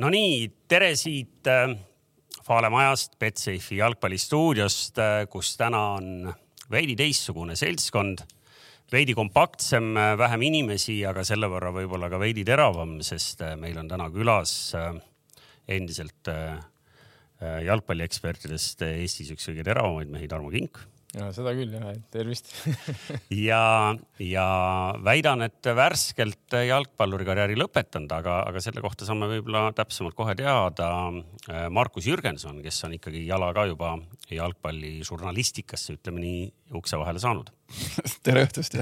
Nonii, tere siit äh, Fale majast, Betsafe'i jalgpallistuudiost, äh, kus täna on veidi teistsugune seltskond, veidi kompaktsem, äh, vähem inimesi, aga selle võrra võib-olla ka veidi teravam, sest meil on täna külas endiselt jalgpalliekspertidest Eestis üks kõige teravamaid mehi, Tarmo Kink ja seda küll jah, tervist ja, ja väidan, et värskelt jalgpallurikarjääri lõpetanud, aga, aga selle kohta saame võib-olla täpsemalt kohe teada. Markus Jürgenson, kes on ikkagi jala ka juba jalgpalližurnalistikasse, ütleme nii, ukse vahele saanud tere õhtust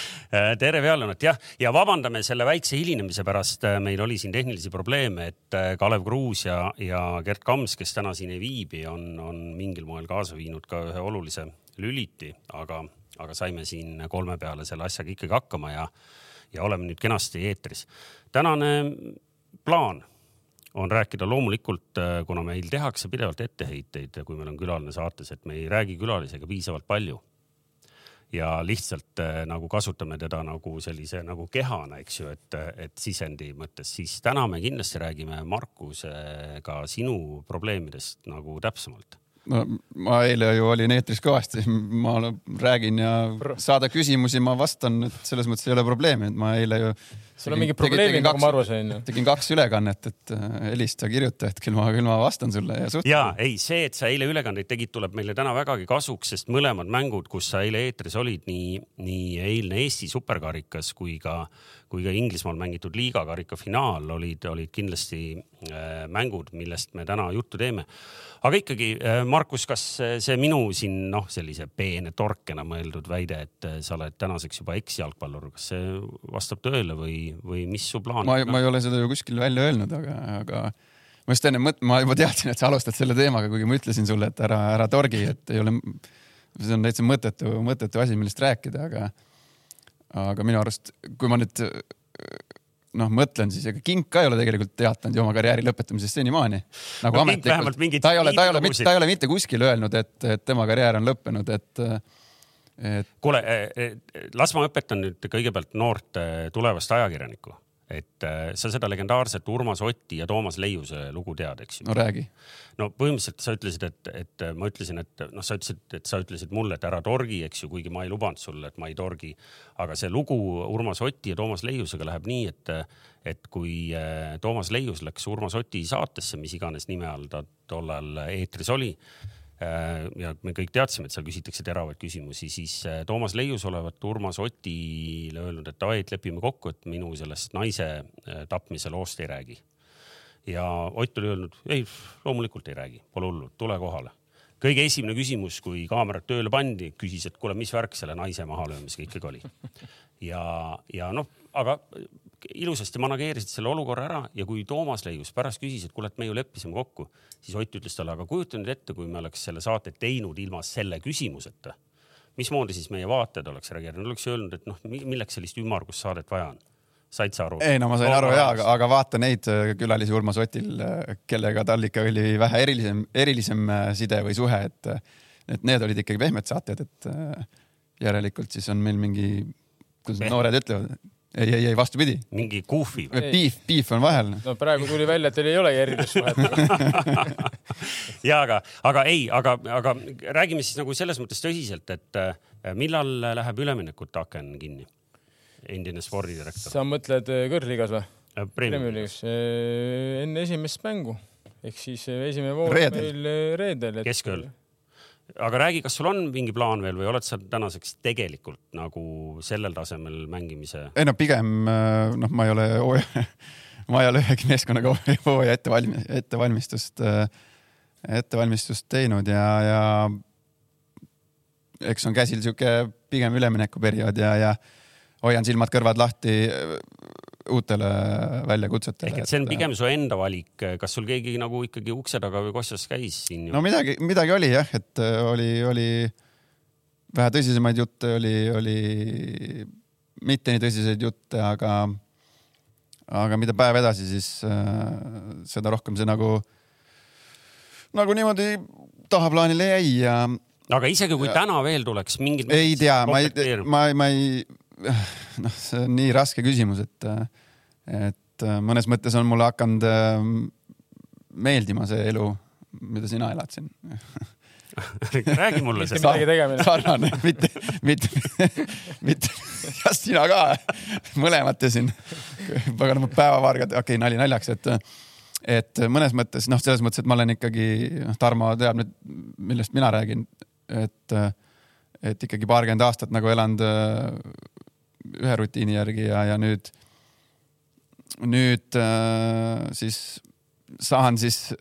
tere pealelõunat jah, ja vabandame selle väikse hilinemise pärast. meil oli siin tehnilisi probleeme, et Kalev Kruus ja, ja Gerd Kams, kes täna siin ei viibi, on, on mingil moel kaasa viinud ka ühe olulise lüliti, aga, aga saime siin kolme peale selle asjaga ikkagi hakkama ja, ja oleme nüüd kenasti eetris. tänane plaan on rääkida loomulikult, kuna meil tehakse pidevalt etteheiteid, kui meil on külaline saates, et me ei räägi külalisega piisavalt palju ja lihtsalt nagu kasutame teda nagu sellise nagu kehana, eks ju, et, et sisendi mõttes, siis täna me kindlasti räägime Markusega sinu probleemidest nagu täpsemalt no ma eile ju olin eetris kõvasti, ma räägin ja saada küsimusi, ma vastan, et selles mõttes ei ole probleemi, et ma eile ju. sul on mingi probleem, nagu ma aru sain. tegin kaks ülekannet, et äh, helista, kirjuta, et küll ma, küll ma vastan sulle ja suhtlen. ja ei, see, et sa eile ülekandeid tegid, tuleb meile täna vägagi kasuks, sest mõlemad mängud, kus sa eile eetris olid, nii, nii eilne Eesti superkarikas kui ka, kui ka Inglismaal mängitud liigakarika finaal olid, olid kindlasti äh, mängud, millest me täna juttu teeme aga ikkagi, äh, Markus, kas see minu siin noh, sellise peene torkena mõeldud väide, et äh, sa oled tänaseks juba eksjalgpallur, kas see vastab tõele või, või mis su plaan on? ma ei ole seda ju kuskil välja öelnud, aga, aga ma just enne mõt-, ma juba teadsin, et sa alustad selle teemaga, kuigi ma ütlesin sulle, et ära, ära torgi, et ei ole, see on täitsa mõttetu, mõttetu asi, millest rääkida, aga, aga minu arust, kui ma nüüd noh, mõtlen siis, ega Kink ka ei ole tegelikult teatanud ju oma karjääri lõpetamisest senimaani. nagu no, ametlikult, ta ei ole, ta ei ole, ta ei ole mitte kuskil öelnud, et, et tema karjäär on lõppenud, et, et. kuule, eh, eh, las ma õpetan nüüd kõigepealt noort eh, tulevast ajakirjanikku et äh, sa seda legendaarset Urmas Otti ja Toomas Leiuse lugu tead, eks ju? no räägi. no põhimõtteliselt sa ütlesid, et, et ma ütlesin, et noh, sa ütlesid, et sa ütlesid mulle, et ära torgi, eks ju, kuigi ma ei lubanud sulle, et ma ei torgi. aga see lugu Urmas Oti ja Toomas Leiusega läheb nii, et, et kui äh, Toomas Leius läks Urmas Oti saatesse, mis iganes nime all ta tollal eetris oli Äh, ja me kõik teadsime, et seal küsitakse teravaid küsimusi, siis äh, Toomas Leius olevat Urmas Otile öelnud, et davai, et lepime kokku, et minu sellest naise äh, tapmise loost ei räägi. ja Ott oli öelnud, ei, loomulikult ei räägi, pole hullu, tule kohale kõige esimene küsimus, kui kaamerad tööle pandi, küsis, et kuule, mis värk selle naise mahalöömisega ikkagi oli. ja, ja noh, aga ilusasti manageerisid selle olukorra ära ja kui Toomas Leius pärast küsis, et kuule, et me ju leppisime kokku, siis Ott ütles talle, aga kujuta nüüd ette, kui me oleks selle saate teinud ilma selle küsimuseta. mismoodi siis meie vaatajad oleks reageerinud, oleks öelnud, et noh, milleks sellist ümmargust saadet vaja on? said sa aru? ei no ma sain aru ja, aga, aga vaata neid äh, külalisi Urmas Otil, äh, kellega tal ikka oli vähe erilisem, erilisem äh, side või suhe, et, et need olid ikkagi pehmed saated, et järelikult siis on meil mingi, kuidas noored ütlevad, ei, ei, ei vastupidi. mingi või? Beef, beef on vahel. no praegu tuli välja, et teil ei olegi eridussuhet ja aga, aga ei, aga, aga räägime siis nagu selles mõttes tõsiselt, et äh, millal läheb üleminekute aken kinni? endine spordidirektor. sa mõtled äh, kõrgliigas või? Äh, Premium-liigas. enne esimest mängu ehk siis esimene voor meil reedel et.... keskööl aga räägi, kas sul on mingi plaan veel või oled sa tänaseks tegelikult nagu sellel tasemel mängimise? ei no pigem äh, noh, ma ei ole ma ei ole ühegi meeskonnaga hooaja ettevalmi-, ettevalmistust, äh, ettevalmistust teinud ja, ja eks on käsil sihuke pigem üleminekuperiood ja, ja hoian silmad-kõrvad lahti uutele väljakutsetele. ehk et see on pigem su enda valik, kas sul keegi nagu ikkagi ukse taga või kossas käis siin? no midagi, midagi oli jah, et äh, oli, oli vähe tõsisemaid jutte, oli, oli mitte nii tõsiseid jutte, aga, aga mida päev edasi, siis äh, seda rohkem see nagu, nagu niimoodi tahaplaanile jäi ja. aga isegi kui ja, täna veel tuleks mingid. ei tea, ma ei, ma, ma ei noh, see on nii raske küsimus, et, et et mõnes mõttes on mulle hakanud meeldima see elu, mida sina elad siin räägi mulle sellest. midagi tegemine. sarnane, mitte, mitte, mitte, jah, sina ka, mõlemad te siin, paganama päevavargad, okei okay,, nali naljaks, et, et mõnes mõttes noh, selles mõttes, et ma olen ikkagi, noh, Tarmo teab nüüd, millest mina räägin, et, et ikkagi paarkümmend aastat nagu elanud ühe rutiini järgi ja, ja nüüd, nüüd siis saan siis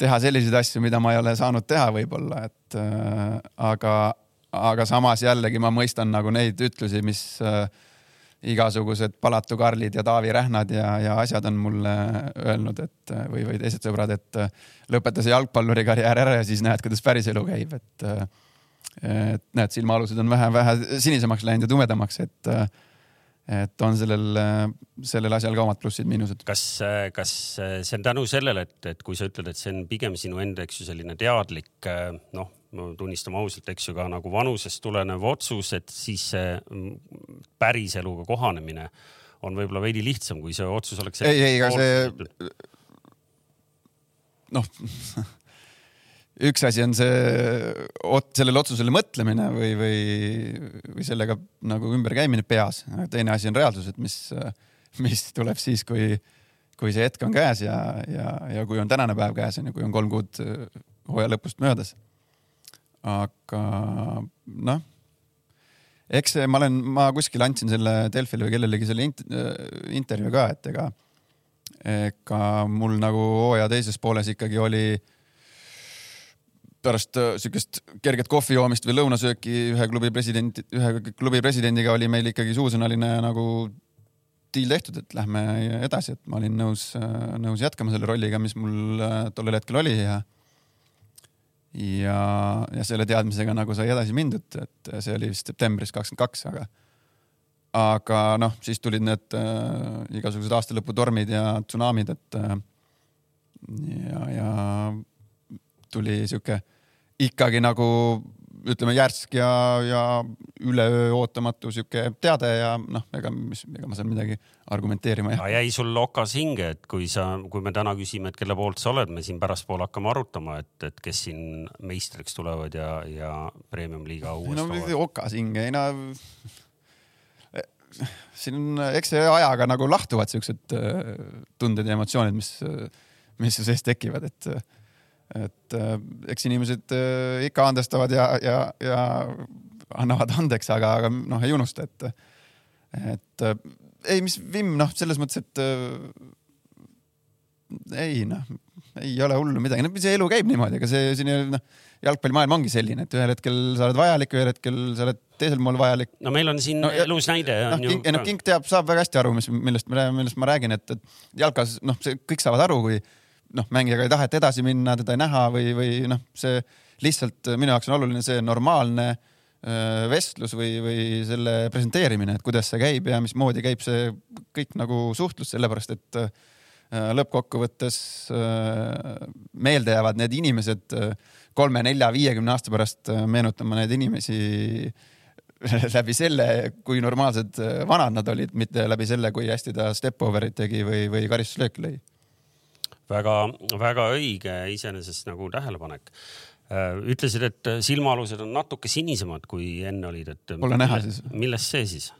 teha selliseid asju, mida ma ei ole saanud teha võib-olla, et äh, aga, aga samas jällegi ma mõistan nagu neid ütlusi, mis äh, igasugused Palatu Karlid ja Taavi Rähnad ja, ja asjad on mulle öelnud, et äh, või, või teised sõbrad, et äh, lõpeta see jalgpalluri karjäär ära ja siis näed, kuidas päris elu käib, et äh, et näed, silmaalused on vähe-vähe sinisemaks läinud ja tumedamaks, et et on sellel, sellel asjal ka omad plussid-miinused. kas, kas see on tänu sellele, et, et kui sa ütled, et see on pigem sinu enda, eks ju, selline teadlik noh, tunnistame ausalt, eks ju, ka nagu vanusest tulenev otsus, et siis see mm, päriseluga kohanemine on võib-olla veidi lihtsam, kui see otsus oleks. ei, ei, ega see noh üks asi on see, sellele otsusele mõtlemine või, või, või sellega nagu ümberkäimine peas, teine asi on reaalsus, et mis, mis tuleb siis, kui, kui see hetk on käes ja, ja, ja kui on tänane päev käes on ju, kui on kolm kuud hooaja lõpust möödas. aga noh, eks see, ma olen, ma kuskil andsin selle Delfile või kellelegi selle int, intervjuu ka, et ega, ega mul nagu hooaja teises pooles ikkagi oli pärast äh, siukest kerget kohvi joomist või lõunasööki ühe klubi president, ühe klubi presidendiga oli meil ikkagi suusõnaline nagu diil tehtud, et lähme edasi, et ma olin nõus, äh, nõus jätkama selle rolliga, mis mul äh, tollel hetkel oli ja ja, ja selle teadmisega nagu sai edasi mindud, et see oli vist septembris kakskümmend kaks, aga aga noh, siis tulid need äh, igasugused aastalõputormid ja tsunamid, et äh, ja, ja tuli sihuke ikkagi nagu ütleme järsk ja, ja üleöö ootamatu sihuke teade ja noh, ega mis, ega ma seal midagi argumenteerima ei hakka. jäi sul okas hinge, et kui sa, kui me täna küsime, et kelle poolt sa oled, me siin pärastpool hakkame arutama, et, et kes siin meistriks tulevad ja, ja premium-liiga uuesti no, okas hinge, ei no siin eks see ajaga nagu lahtuvad siuksed äh, tunded ja emotsioonid, mis, mis su sees tekivad, et et äh, eks inimesed äh, ikka andestavad ja, ja, ja annavad andeks, aga, aga noh, ei unusta, et, et äh, ei, mis vimm, noh, selles mõttes, et ei noh, ei ole hullu midagi, no see elu käib niimoodi, ega see siin noh, jalgpallimaailm ongi selline, et ühel hetkel sa oled vajalik, ühel hetkel sa oled teisel pool vajalik. no meil on siin no, elus näide. noh, no, King teab, saab väga hästi aru, mis, millest me, millest ma räägin, et, et jalkas, noh, see kõik saavad aru, kui noh, mängijaga ei taheta edasi minna, teda ei näha või, või noh, see lihtsalt minu jaoks on oluline see normaalne äh, vestlus või, või selle presenteerimine, et kuidas see käib ja mismoodi käib see kõik nagu suhtlus, sellepärast et äh, lõppkokkuvõttes äh, meelde jäävad need inimesed kolme, nelja, viiekümne aasta pärast meenutama neid inimesi läbi selle, kui normaalsed vanad nad olid, mitte läbi selle, kui hästi ta step over'it tegi või, või karistuslööki lõi väga-väga õige iseenesest nagu tähelepanek. Äh, ütlesid, et silmaalused on natuke sinisemad, kui enne olid, et. Pole näha siis. millest see siis?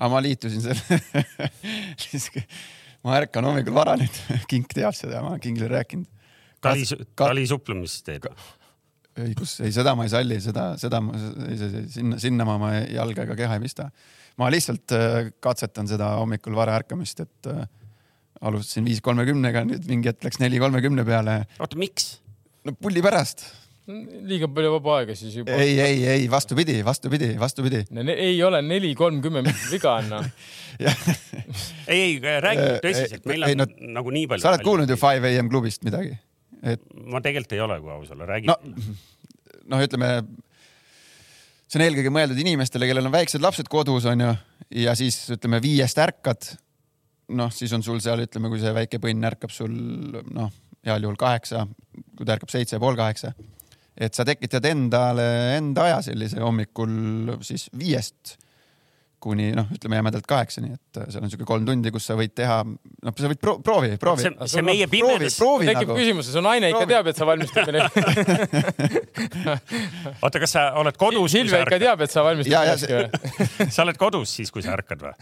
aga ma liitusin selle ma ärkan hommikul vara nüüd, Kink teab seda, ma olen Kingile rääkinud. tali, talisuuplemist teed? ei, kus, ei seda ma ei salli, seda, seda ma, sinna, sinna ma oma jalga ega keha ei pista. ma lihtsalt äh, katsetan seda hommikul vara ärkamist, et äh, alustasin viis kolmekümnega, nüüd mingi hetk läks neli kolmekümne peale. oota, miks? no pulli pärast. liiga palju vaba aega siis juba. ei, ei, ei vastupidi, vastupidi, vastupidi no,. ei ole neli kolmkümmend, mis viga on noh ei, ei räägi nüüd tõsiselt, meil on ei, no, nagu nii palju. sa oled kuulnud ju Five AM klubist midagi? et. ma tegelikult ei ole, kui aus olla, räägi no,. noh, ütleme see on eelkõige mõeldud inimestele, kellel on väiksed lapsed kodus, onju, ja siis ütleme viiest ärkad noh, siis on sul seal, ütleme, kui see väike põnn ärkab sul noh, heal juhul kaheksa, kui ta ärkab seitse pool kaheksa, et sa tekitad endale enda aja sellise hommikul siis viiest kuni noh, ütleme jämedalt kaheksani, et äh, seal on siuke kolm tundi, kus sa võid teha, noh, sa võid pro proovi, proovi. see, see meie pimedas. tekib nagu. küsimus, su naine ikka teab, et sa valmistad oota, kas sa oled kodus? Silvia ikka teab, et sa valmistad veski või? sa oled kodus siis, kui sa ärkad või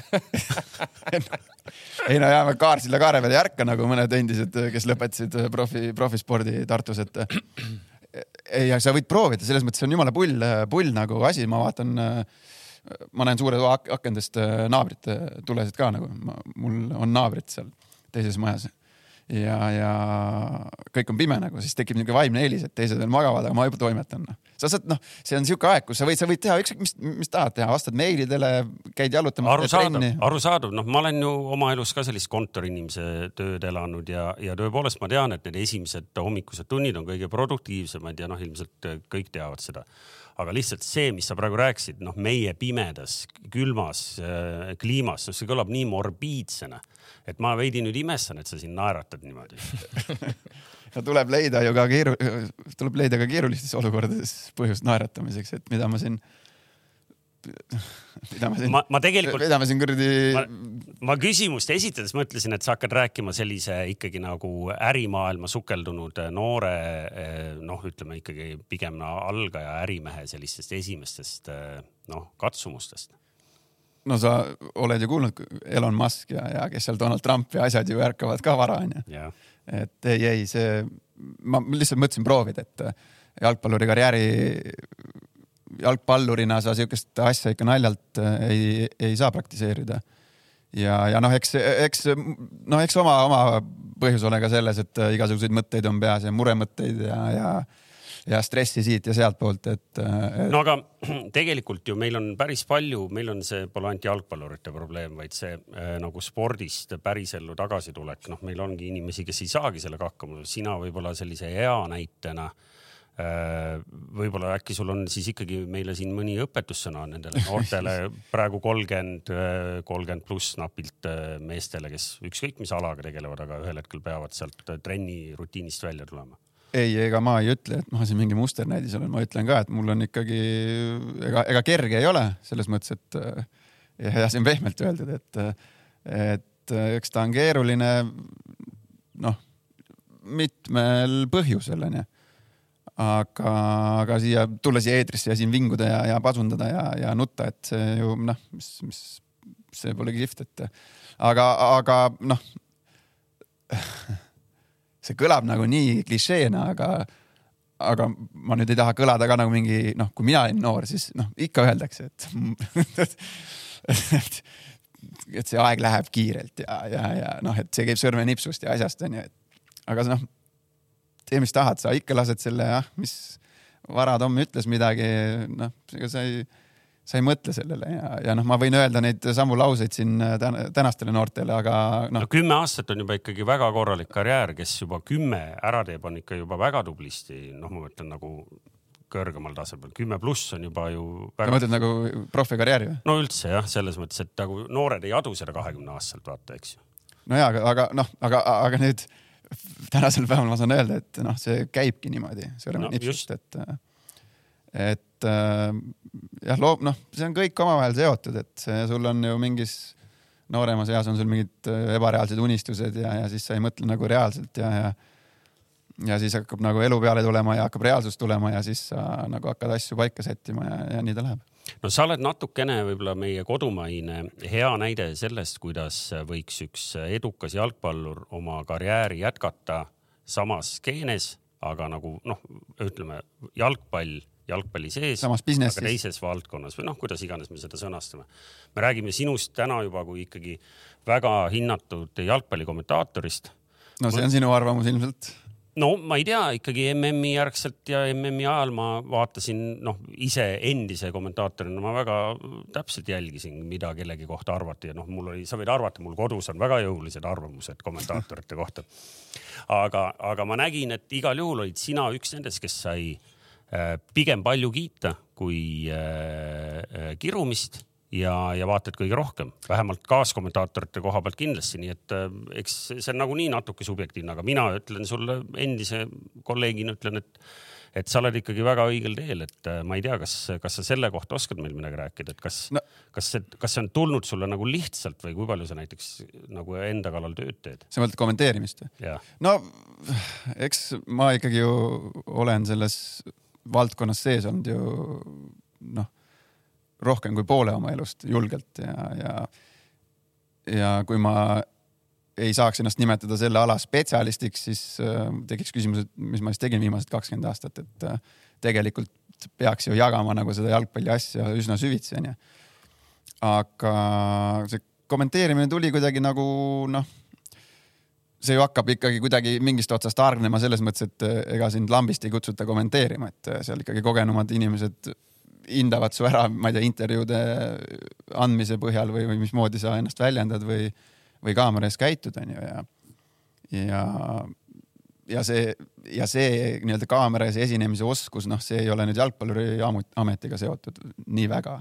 ei no ja ma Kaarsilla kaare peal ei ärka nagu mõned endised, kes lõpetasid profi, profispordi Tartus, et ei, sa võid proovida, selles mõttes see on jumala pull, pull nagu asi, ma vaatan äh, ma näen suure toa akendest äh, naabrite tulesid ka nagu, mul on naabrid seal teises majas. Ja, ja kõik on pime nagu, siis tekib niisugune vaimne eelis, et teised veel magavad, aga ma juba toimetan no.. sa saad, noh, see on niisugune aeg, kus sa võid, sa võid teha ükskõik, mis, mis tahad teha, vastad meilidele, käid jalutamas. arusaadav, arusaadav, noh, ma olen ju oma elus ka sellist kontoriinimese tööd elanud ja, ja tõepoolest ma tean, et need esimesed hommikused tunnid on kõige produktiivsemad ja noh, ilmselt kõik teavad seda aga lihtsalt see, mis sa praegu rääkisid, noh, meie pimedas, külmas äh, kliimas, see kõlab nii morbiidsena, et ma veidi nüüd imestan, et sa siin naeratad niimoodi. No tuleb leida ju ka keeru-, tuleb leida ka keerulistes olukordades põhjust naeratamiseks, et mida ma siin mida ma siin, ma, tegelikult, mida ma siin kuradi. ma küsimust esitades mõtlesin, et sa hakkad rääkima sellise ikkagi nagu ärimaailma sukeldunud noore noh, ütleme ikkagi pigem algaja ärimehe sellistest esimestest noh, katsumustest no sa oled ju kuulnud Elon Musk ja, ja kes seal Donald Trump ja asjad ju ärkavad ka vara onju. et ei, ei see, ma lihtsalt mõtlesin proovida, et jalgpalluri karjääri jalgpallurina sa siukest asja ikka naljalt äh, ei, ei saa praktiseerida. ja, ja noh, eks, eks noh, eks oma, oma põhjus ole ka selles, et äh, igasuguseid mõtteid on peas ja muremõtteid ja, ja ja stressi siit ja sealtpoolt, et, äh, et.... no aga tegelikult ju meil on päris palju, meil on see pole ainult jalgpallurite probleem, vaid see äh, nagu spordist pärisellu tagasitulek, noh, meil ongi inimesi, kes ei saagi sellega hakkama, sina võib-olla sellise hea näitena Äh, võib-olla äkki sul on siis ikkagi meile siin mõni õpetussõna nendele noortele. Praegu kolmkümmend, äh, kolmkümmend pluss napilt äh, meestele, kes ükskõik mis alaga tegelevad, aga ühel hetkel peavad sealt trenni rutiinist välja tulema. Ei, ega ma ei ütle, et ma siin mingi musternäidis olen, ma ütlen ka, et mul on ikkagi, ega, ega kerge ei ole selles mõttes, et ja see on pehmelt öeldud, et, et eks ta on keeruline noh, mitmel põhjusel onju aga, aga siia tulla siia eetrisse ja siin vinguda ja, ja pasundada ja, ja nutta, et see ju noh, mis, mis see pole kihvt, et aga, aga noh. see kõlab nagu nii klišeena, aga, aga ma nüüd ei taha kõlada ka nagu mingi noh, kui mina olin noor, siis noh, ikka öeldakse, et et, et see aeg läheb kiirelt ja, ja, ja noh, et see käib sõrmenipsust ja asjast onju, et aga noh tee, mis tahad, sa ikka lased selle jah, mis Vara-Tom ütles midagi, noh, ega sa ei, sa ei mõtle sellele ja, ja noh, ma võin öelda neid samu lauseid siin tänastele noortele, aga noh no,. kümme aastat on juba ikkagi väga korralik karjäär, kes juba kümme ära teeb, on ikka juba väga tublisti, noh, ma mõtlen nagu kõrgemal tasemel, kümme pluss on juba ju väga.... sa mõtled nagu profikarjääri või? no üldse jah, selles mõttes, et nagu noored ei adu seda kahekümne aastaselt, vaata, eks ju. no ja, aga, aga noh, aga, aga nüüd tänasel päeval ma saan öelda, et noh, see käibki niimoodi sõrmenipsust no,, et, et äh, jah, loob, noh, see on kõik omavahel seotud, et see, sul on ju mingis nooremas eas on sul mingid äh, ebareaalsed unistused ja, ja siis sa ei mõtle nagu reaalselt ja, ja ja siis hakkab nagu elu peale tulema ja hakkab reaalsus tulema ja siis sa nagu hakkad asju paika sättima ja, ja nii ta läheb no sa oled natukene võib-olla meie kodumaine hea näide sellest, kuidas võiks üks edukas jalgpallur oma karjääri jätkata samas skeenes, aga nagu noh, ütleme jalgpall jalgpalli sees, aga teises valdkonnas või noh, kuidas iganes me seda sõnastame. me räägime sinust täna juba kui ikkagi väga hinnatud jalgpallikommentaatorist. no see on sinu arvamus ilmselt no ma ei tea, ikkagi MM-i järgselt ja MM-i ajal ma vaatasin, noh, ise endise kommentaatorina ma väga täpselt jälgisin, mida kellegi kohta arvati ja noh, mul oli, sa võid arvata, mul kodus on väga jõulised arvamused kommentaatorite kohta. aga, aga ma nägin, et igal juhul olid sina üks nendest, kes sai äh, pigem palju kiita kui äh, äh kirumist ja, ja vaatad kõige rohkem, vähemalt kaaskommentaatorite koha pealt kindlasti, nii et äh, eks see on nagunii natuke subjektiivne, aga mina ütlen sulle endise kolleegina ütlen, et et sa oled ikkagi väga õigel teel, et äh, ma ei tea, kas, kas sa selle kohta oskad meil midagi rääkida, et kas no., kas see, kas see on tulnud sulle nagu lihtsalt või kui palju sa näiteks nagu enda kallal tööd teed? sa mõtled kommenteerimist või? no eks ma ikkagi ju olen selles valdkonnas sees olnud ju noh rohkem kui poole oma elust julgelt ja, ja, ja kui ma ei saaks ennast nimetada selle ala spetsialistiks, siis äh, tekiks küsimus, et mis ma siis tegin viimased kakskümmend aastat, et äh, tegelikult peaks ju jagama nagu seda jalgpalli asja üsna süvitsi onju. aga see kommenteerimine tuli kuidagi nagu noh, see ju hakkab ikkagi kuidagi mingist otsast hargnema selles mõttes, et äh, ega sind lambist ei kutsuta kommenteerima, et seal ikkagi kogenumad inimesed hindavad su ära, ma ei tea, intervjuude andmise põhjal või, või mismoodi sa ennast väljendad või, või kaamera ees käitud, onju, ja, ja, ja see, ja see nii-öelda kaamera ees esinemise oskus, noh, see ei ole nüüd jalgpalluri ametiga seotud nii väga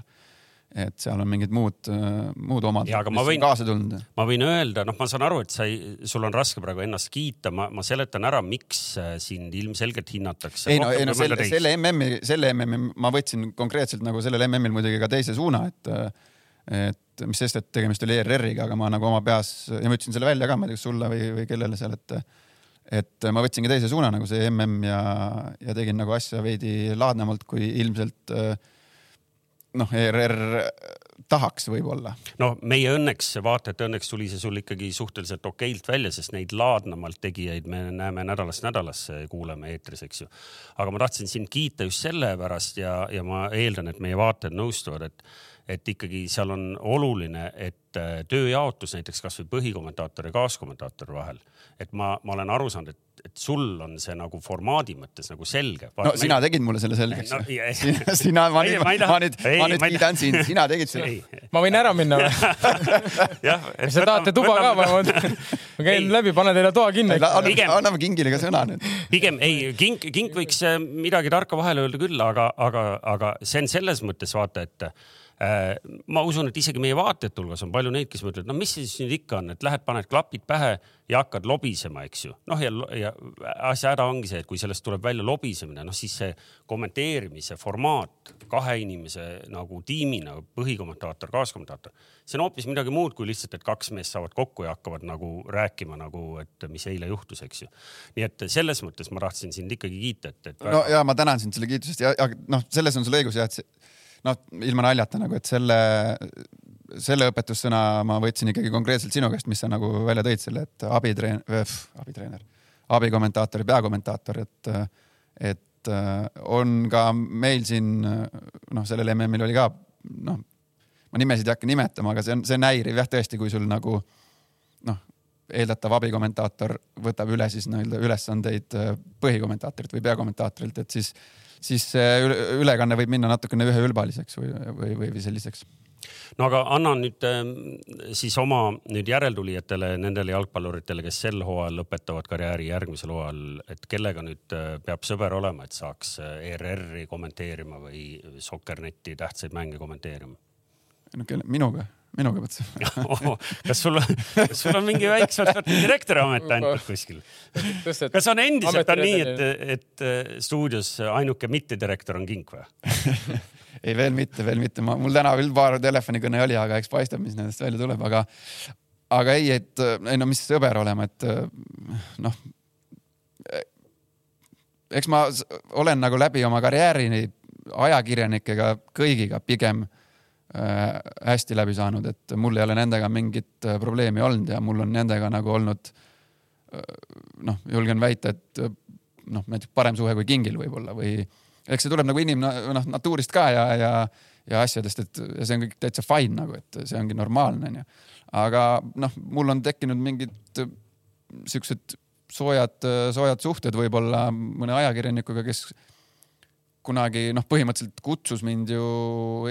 et seal on mingid muud, muud omad, mis võin, kaasa tulnud. ma võin öelda, noh, ma saan aru, et sa ei, sul on raske praegu ennast kiita, ma, ma seletan ära, miks äh, sind ilmselgelt hinnatakse. ei no, ei no selle, selle MM-i, selle MM-i ma võtsin konkreetselt nagu sellel MM-il muidugi ka teise suuna, et, et mis sest, et tegemist oli ERR-iga, aga ma nagu oma peas ja ma ütlesin selle välja ka, ma ei tea, kas sulle või, või kellele seal, et et ma võtsingi teise suuna nagu see MM ja, ja tegin nagu asja veidi laadnemalt, kui ilmselt äh, noh, ERR tahaks võib-olla. no meie õnneks, vaatajate õnneks tuli see sul ikkagi suhteliselt okeilt välja, sest neid laadnamalt tegijaid me näeme nädalast nädalasse, kuuleme eetris, eks ju. aga ma tahtsin sind kiita just sellepärast ja, ja ma eeldan, et meie vaatajad nõustuvad, et et ikkagi seal on oluline, et äh, tööjaotus näiteks kasvõi põhikommentaatori ja kaaskommentaatori vahel, et ma, ma olen aru saanud, et et sul on see nagu formaadi mõttes nagu selge. no sina meil... tegid mulle selle selgeks no,. sina, sina, ma nüüd, ma, ma nüüd, ma nüüd kiidan sind, sina tegid selle. ma võin ära minna või? kas te tahate tuba ka? ma, ma käin läbi, pane teile toa kinni. anname Kingile ka sõna nüüd. pigem ei, King, King võiks äh, midagi tarka vahele öelda küll, aga, aga, aga see on selles mõttes vaata, et ma usun, et isegi meie vaatajate hulgas on palju neid, kes mõtlevad, no mis see siis nüüd ikka on, et lähed, paned klapid pähe ja hakkad lobisema, eks ju. noh, ja, ja asja häda ongi see, et kui sellest tuleb välja lobisemine, noh siis see kommenteerimise formaat kahe inimese nagu tiimina, põhikommentaator, kaaskommentaator, see on hoopis midagi muud kui lihtsalt, et kaks meest saavad kokku ja hakkavad nagu rääkima nagu, et mis eile juhtus, eks ju. nii et selles mõttes ma tahtsin sind ikkagi kiita, et, et. no ja ma tänan sind selle kiitusest ja, ja noh, selles on sul õigus jah, et see noh, ilma naljata nagu, et selle, selle õpetussõna ma võtsin ikkagi konkreetselt sinu käest, mis sa nagu välja tõid selle, et abitreen-, abitreener, abikommentaator ja peakommentaator, et, et on ka meil siin noh, sellel MM-il oli ka noh, ma nimesid ei hakka nimetama, aga see on, see on häiriv jah, tõesti, kui sul nagu noh, eeldatav abikommentaator võtab üle siis nii-öelda ülesandeid põhikommentaatorilt või peakommentaatorilt, et siis siis ülekanne võib minna natukene üheülbaliseks või, või, või, või selliseks no aga anna nüüd ähm, siis oma nüüd järeltulijatele, nendele jalgpalluritele, kes sel hooajal lõpetavad karjääri järgmisel hooajal, et kellega nüüd äh, peab sõber olema, et saaks äh, ERR-i kommenteerima või Soccerneti tähtsaid mänge kommenteerima? no kelle, minuga minuga mõtlesin kas sul, kas sul on mingi väikse direktori amet antud kuskil? kas on endiselt on nii, et, et äh, stuudios ainuke mittedirektor on Kink või? Ei, veel mitte, veel mitte, ma, mul täna veel paar telefonikõne oli, aga eks paistab, mis nendest välja tuleb, aga, aga ei, et ei no mis sõber olema, et noh, eks ma olen nagu läbi oma karjääri ajakirjanikega kõigiga pigem hästi läbi saanud, et mul ei ole nendega mingit äh, probleemi olnud ja mul on nendega nagu olnud äh, noh, julgen väita, et noh, näiteks parem suhe kui Kingil võib-olla või eks see tuleb nagu inim-, noh natuurist ka ja, ja, ja asjadest, et ja see on kõik täitsa fine nagu, et see ongi normaalne onju. aga noh, mul on tekkinud mingid siuksed soojad, soojad suhted võib-olla mõne ajakirjanikuga, kes kunagi noh, põhimõtteliselt kutsus mind ju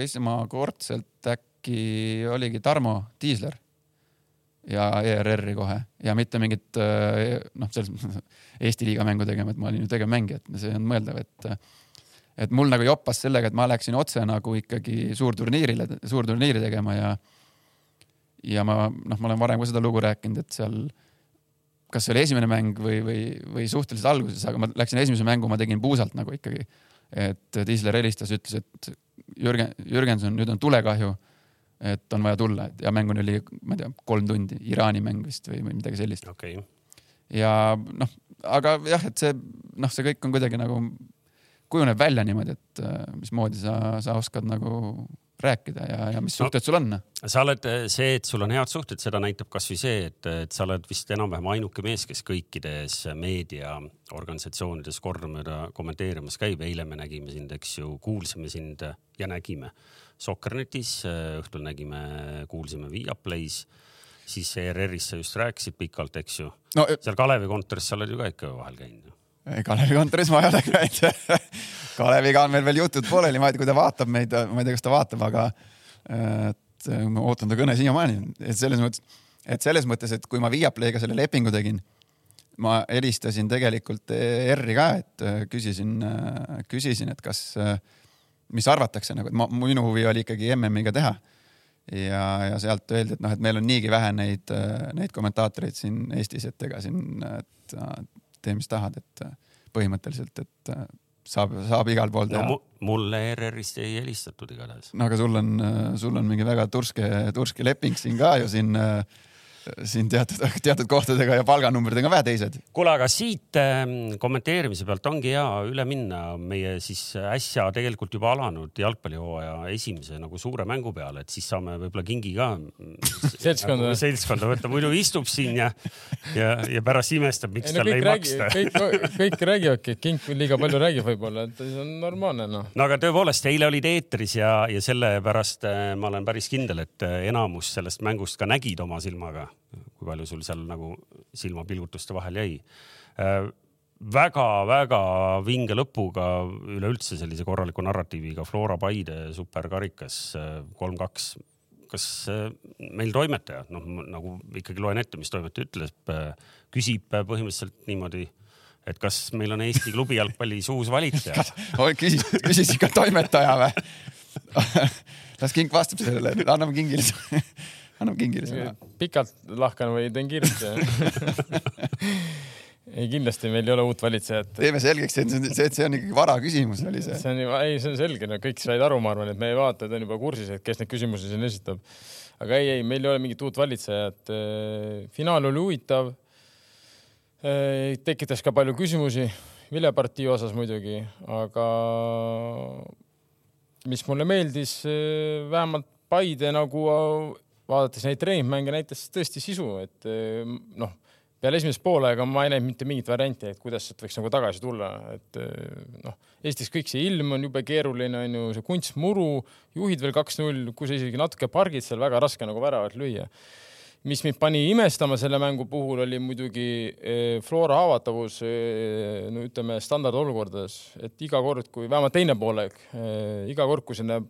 esmakordselt äkki oligi Tarmo Tiisler ja ERR-i kohe ja mitte mingit noh, selles mõttes Eesti liiga mängu tegema, et ma olin ju tegevmängija, et see on mõeldav, et et mul nagu joppas sellega, et ma läksin otse nagu ikkagi suurturniirile, suurturniiri tegema ja ja ma noh, ma olen varem ka seda lugu rääkinud, et seal kas see oli esimene mäng või, või, või suhteliselt alguses, aga ma läksin esimese mängu, ma tegin puusalt nagu ikkagi. Et Tiisler helistas, ütles, et Jürgen, Jürgenson, nüüd on tulekahju. et on vaja tulla, ja mänguni oli, ma ei tea, kolm tundi, Iraani mäng vist või, midagi sellist okay.. ja noh, aga jah, et see noh, see kõik on kuidagi nagu kujuneb välja niimoodi, et mismoodi sa, sa oskad nagu rääkida ja, ja mis suhted no, sul on? sa oled see, et sul on head suhted, seda näitab kasvõi see, et, et sa oled vist enam-vähem ainuke mees, kes kõikides meediaorganisatsioonides kordamööda kommenteerimas käib. eile me nägime sind, eks ju, kuulsime sind ja nägime Soccernetis, õhtul nägime, kuulsime Viaplay's, siis ERR-is sa just rääkisid pikalt, eks ju no,. seal Kalevi kontoris sa oled ju ka ikka vahel käinud Kalevi kontoris ma ei ole käinud. Kaleviga on meil veel jutud. Pooleli, ma ei tea, kui ta vaatab meid, ma ei tea, kas ta vaatab, aga et ma ootan ta kõne siiamaani, et selles mõttes, et selles mõttes, et kui ma Viaplayga selle lepingu tegin, ma helistasin tegelikult ERR-i ka, et küsisin, küsisin, et kas, mis arvatakse nagu, et ma, minu huvi oli ikkagi MM-iga teha. ja, ja sealt öeldi, et noh, et meil on niigi vähe neid, neid kommentaatoreid siin Eestis, et ega siin, et tee, mis tahad, et äh, põhimõtteliselt, et äh, saab, saab igal pool teha no,. mulle ERR-ist ei helistatud igatahes. no aga sul on, äh, sul on mingi väga turske, turske leping siin ka ju siin äh, siin teatud, teatud kohtadega ja palganumbrid on vähe teised. kuule, aga siit ähm, kommenteerimise pealt ongi hea üle minna meie siis äsja tegelikult juba alanud jalgpallihooaja esimese nagu suure mängu peale, et siis saame võib-olla kingi ka seltskonda nagu, seltskonda võtta, muidu istub siin ja, ja, ja pärast imestab, miks talle ei räägi, maksta. kõik, kõik räägivadki, et Kink liiga palju räägib võib-olla, et see on normaalne noh. no aga tõepoolest, eile olid eetris ja, ja sellepärast äh, ma olen päris kindel, et äh, enamus sellest mängust ka nägid oma silmaga kui palju sul seal nagu silmapilgutuste vahel jäi väga-väga vinge lõpuga, üleüldse sellise korraliku narratiiviga Flora Paide superkarikas kolm-kaks. kas meil toimetaja, noh nagu ikkagi loen ette, mis toimetaja ütleb, küsib põhimõtteliselt niimoodi, et kas meil on Eesti klubi jalgpallis uus valitseja küsis, küsis ikka toimetaja või? las Kink vastab sellele, anname Kingile annab kingile sõna. pikalt lahkan või teen kiiresti ei, kindlasti meil ei ole uut valitsejat. teeme selgeks, et see, et see on ikkagi vara küsimus oli see. see on ei, see on selge, no kõik said aru, ma arvan, et meie vaatajad on juba kursis, et kes neid küsimusi siin esitab. aga ei, ei, meil ei ole mingit uut valitsejat. finaal oli huvitav. tekitas ka palju küsimusi viljapartii osas muidugi, aga mis mulle meeldis, vähemalt Paide nagu vaadates neid treeningmänge näitas tõesti sisu, et eh, noh, peale esimest poolega ma ei näinud mitte mingit varianti, et kuidas sealt võiks nagu tagasi tulla, et eh, noh, Eestis kõik see ilm on jube keeruline, on ju, see kunstmuru, juhid veel kaks-null, kui sa isegi natuke pargid seal, väga raske nagu väravat lüüa. mis mind pani imestama selle mängu puhul, oli muidugi eh, Flora haavatavus, no ütleme standardolukordades, et iga kord, kui vähemalt teine poolek, iga kord, kui sinna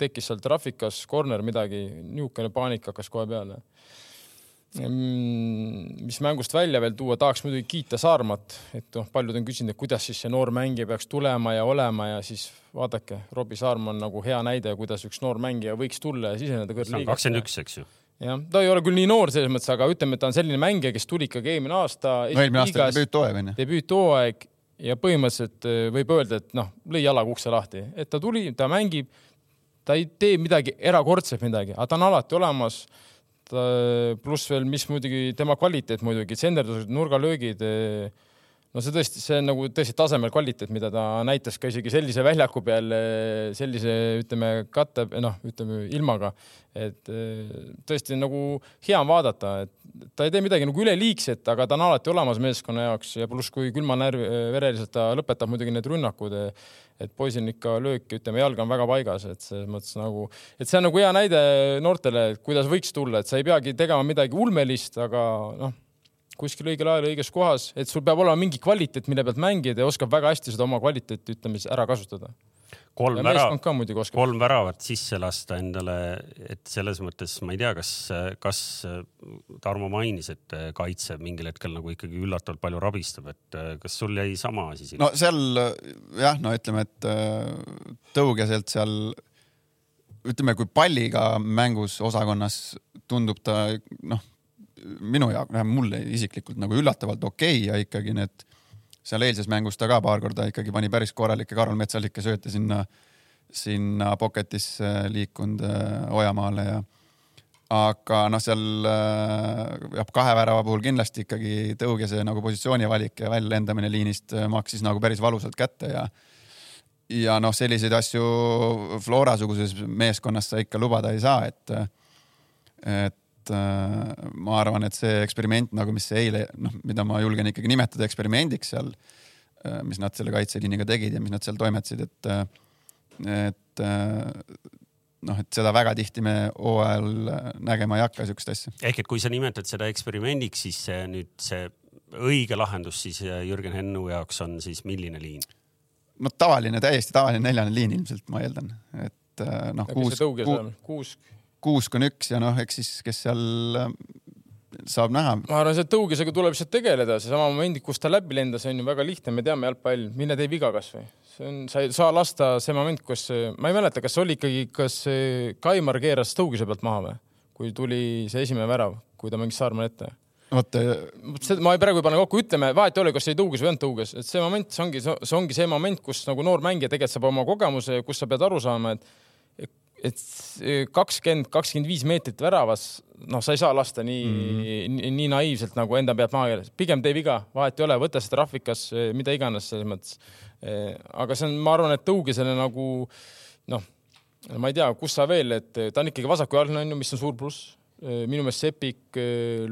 tekkis seal traffikas corner midagi, niisugune paanika hakkas kohe peale. mis mängust välja veel tuua, tahaks muidugi kiita Saarmat, et noh, paljud on küsinud, et kuidas siis see noor mängija peaks tulema ja olema ja siis vaadake, Robbie Saarma on nagu hea näide, kuidas üks noor mängija võiks tulla ja siseneda kõrgliigasse. kakskümmend üks, eks ju jah, ta ei ole küll nii noor selles mõttes, aga ütleme, et ta on selline mängija, kes tuli ikkagi eelmine aasta. no eelmine aasta debüüthooaeg on ju. debüüthooaeg ja põhimõtteliselt eh, võib öelda, et noh, lõi jalaga ukse lahti, et ta tuli, ta mängib ta ei tee midagi erakordset midagi, aga ta on alati olemas. pluss veel, mis muidugi tema kvaliteet muidugi, tsenderdused, nurgalöögid. No see tõesti, see on nagu tõesti tasemel kvaliteet, mida ta näitas ka isegi sellise väljaku peal, sellise ütleme katte, noh, ütleme ilmaga, et tõesti nagu hea on vaadata, et ta ei tee midagi nagu üleliigset, aga ta on alati olemas meeskonna jaoks ja pluss, kui külmanärvereliselt ta lõpetab muidugi need rünnakud et poisil on ikka löök, ütleme, jalg on väga paigas, et selles mõttes nagu, et see on nagu hea näide noortele, kuidas võiks tulla, et sa ei peagi tegema midagi ulmelist, aga noh, kuskil õigel ajal õiges kohas, et sul peab olema mingi kvaliteet, mille pealt mängida ja oskab väga hästi seda oma kvaliteeti, ütleme siis ära kasutada. Kolm väravat kolm väravat sisse lasta endale, et selles mõttes ma ei tea, kas, kas Tarmo mainis, et kaitse mingil hetkel nagu ikkagi üllatavalt palju rabistab, et kas sul jäi sama asi silma? No seal jah, no ütleme, et äh, tõugeselt seal ütleme, kui palliga mängus osakonnas tundub ta noh, minu jaoks, vähemalt mulle isiklikult nagu üllatavalt okei okay ja ikkagi need seal eilses mängus ta ka paar korda ikkagi pani päris korralikke Karol Metsalikke sööte sinna, sinna pocket'isse liikunud äh, Ojamaale ja aga noh, seal äh, jah, kahe värava puhul kindlasti ikkagi tõugese nagu positsiooni valik ja väljalendamine liinist äh, maksis nagu päris valusalt kätte ja ja noh, selliseid asju Flora suguses meeskonnas sa ikka lubada ei saa, et et äh, ma arvan, et see eksperiment nagu, mis eile noh, mida ma julgen ikkagi nimetada eksperimendiks seal, mis nad selle kaitseliiniga tegid ja mis nad seal toimetasid, et et äh, noh, et seda väga tihti me hooajal nägema ei hakka, siukest asja. ehk et kui sa nimetad seda eksperimendiks, siis see nüüd see õige lahendus siis Jürgen Hennu jaoks on siis milline liin? no tavaline, täiesti tavaline neljane liin ilmselt ma eeldan, et äh, noh, kuus kuus, tõuge seal, kuus. kuus kuni üks ja noh, eks siis, kes seal äh, saab näha. ma arvan, see tõugesega tuleb lihtsalt tegeleda, seesama moment, kus ta läbi lendas, on ju väga lihtne, me teame jalgpall, mine tee viga kasvõi. see on, sa ei saa lasta see moment, kus, ma ei mäleta, kas oli ikkagi, kas eh, Kaimar keeras tõugese pealt maha või, kui tuli see esimene värav, kui ta mängis Saarma ette vot ma ei- praegu ei pane kokku, ütleme, vahet ei ole, kas see tõuges või ei olnud tõuges, et see moment, see ongi, see ongi see moment, kus nagu noor mängija tegelikult saab oma kogemuse, kus sa pead aru saama, et et kakskümmend, kakskümmend viis meetrit väravas, noh, sa ei saa lasta nii mm, -hmm. nii, nii naiivselt nagu enda pealt maha keeles, pigem tee viga, vahet ei ole, võta seda trahvikas, mida iganes selles mõttes. aga see on, ma arvan, et tõugesele nagu noh, ma ei tea, kus sa veel, et ta on ikkagi vasakujalgne on ju, mis on suur pluss minu meelest Sepik,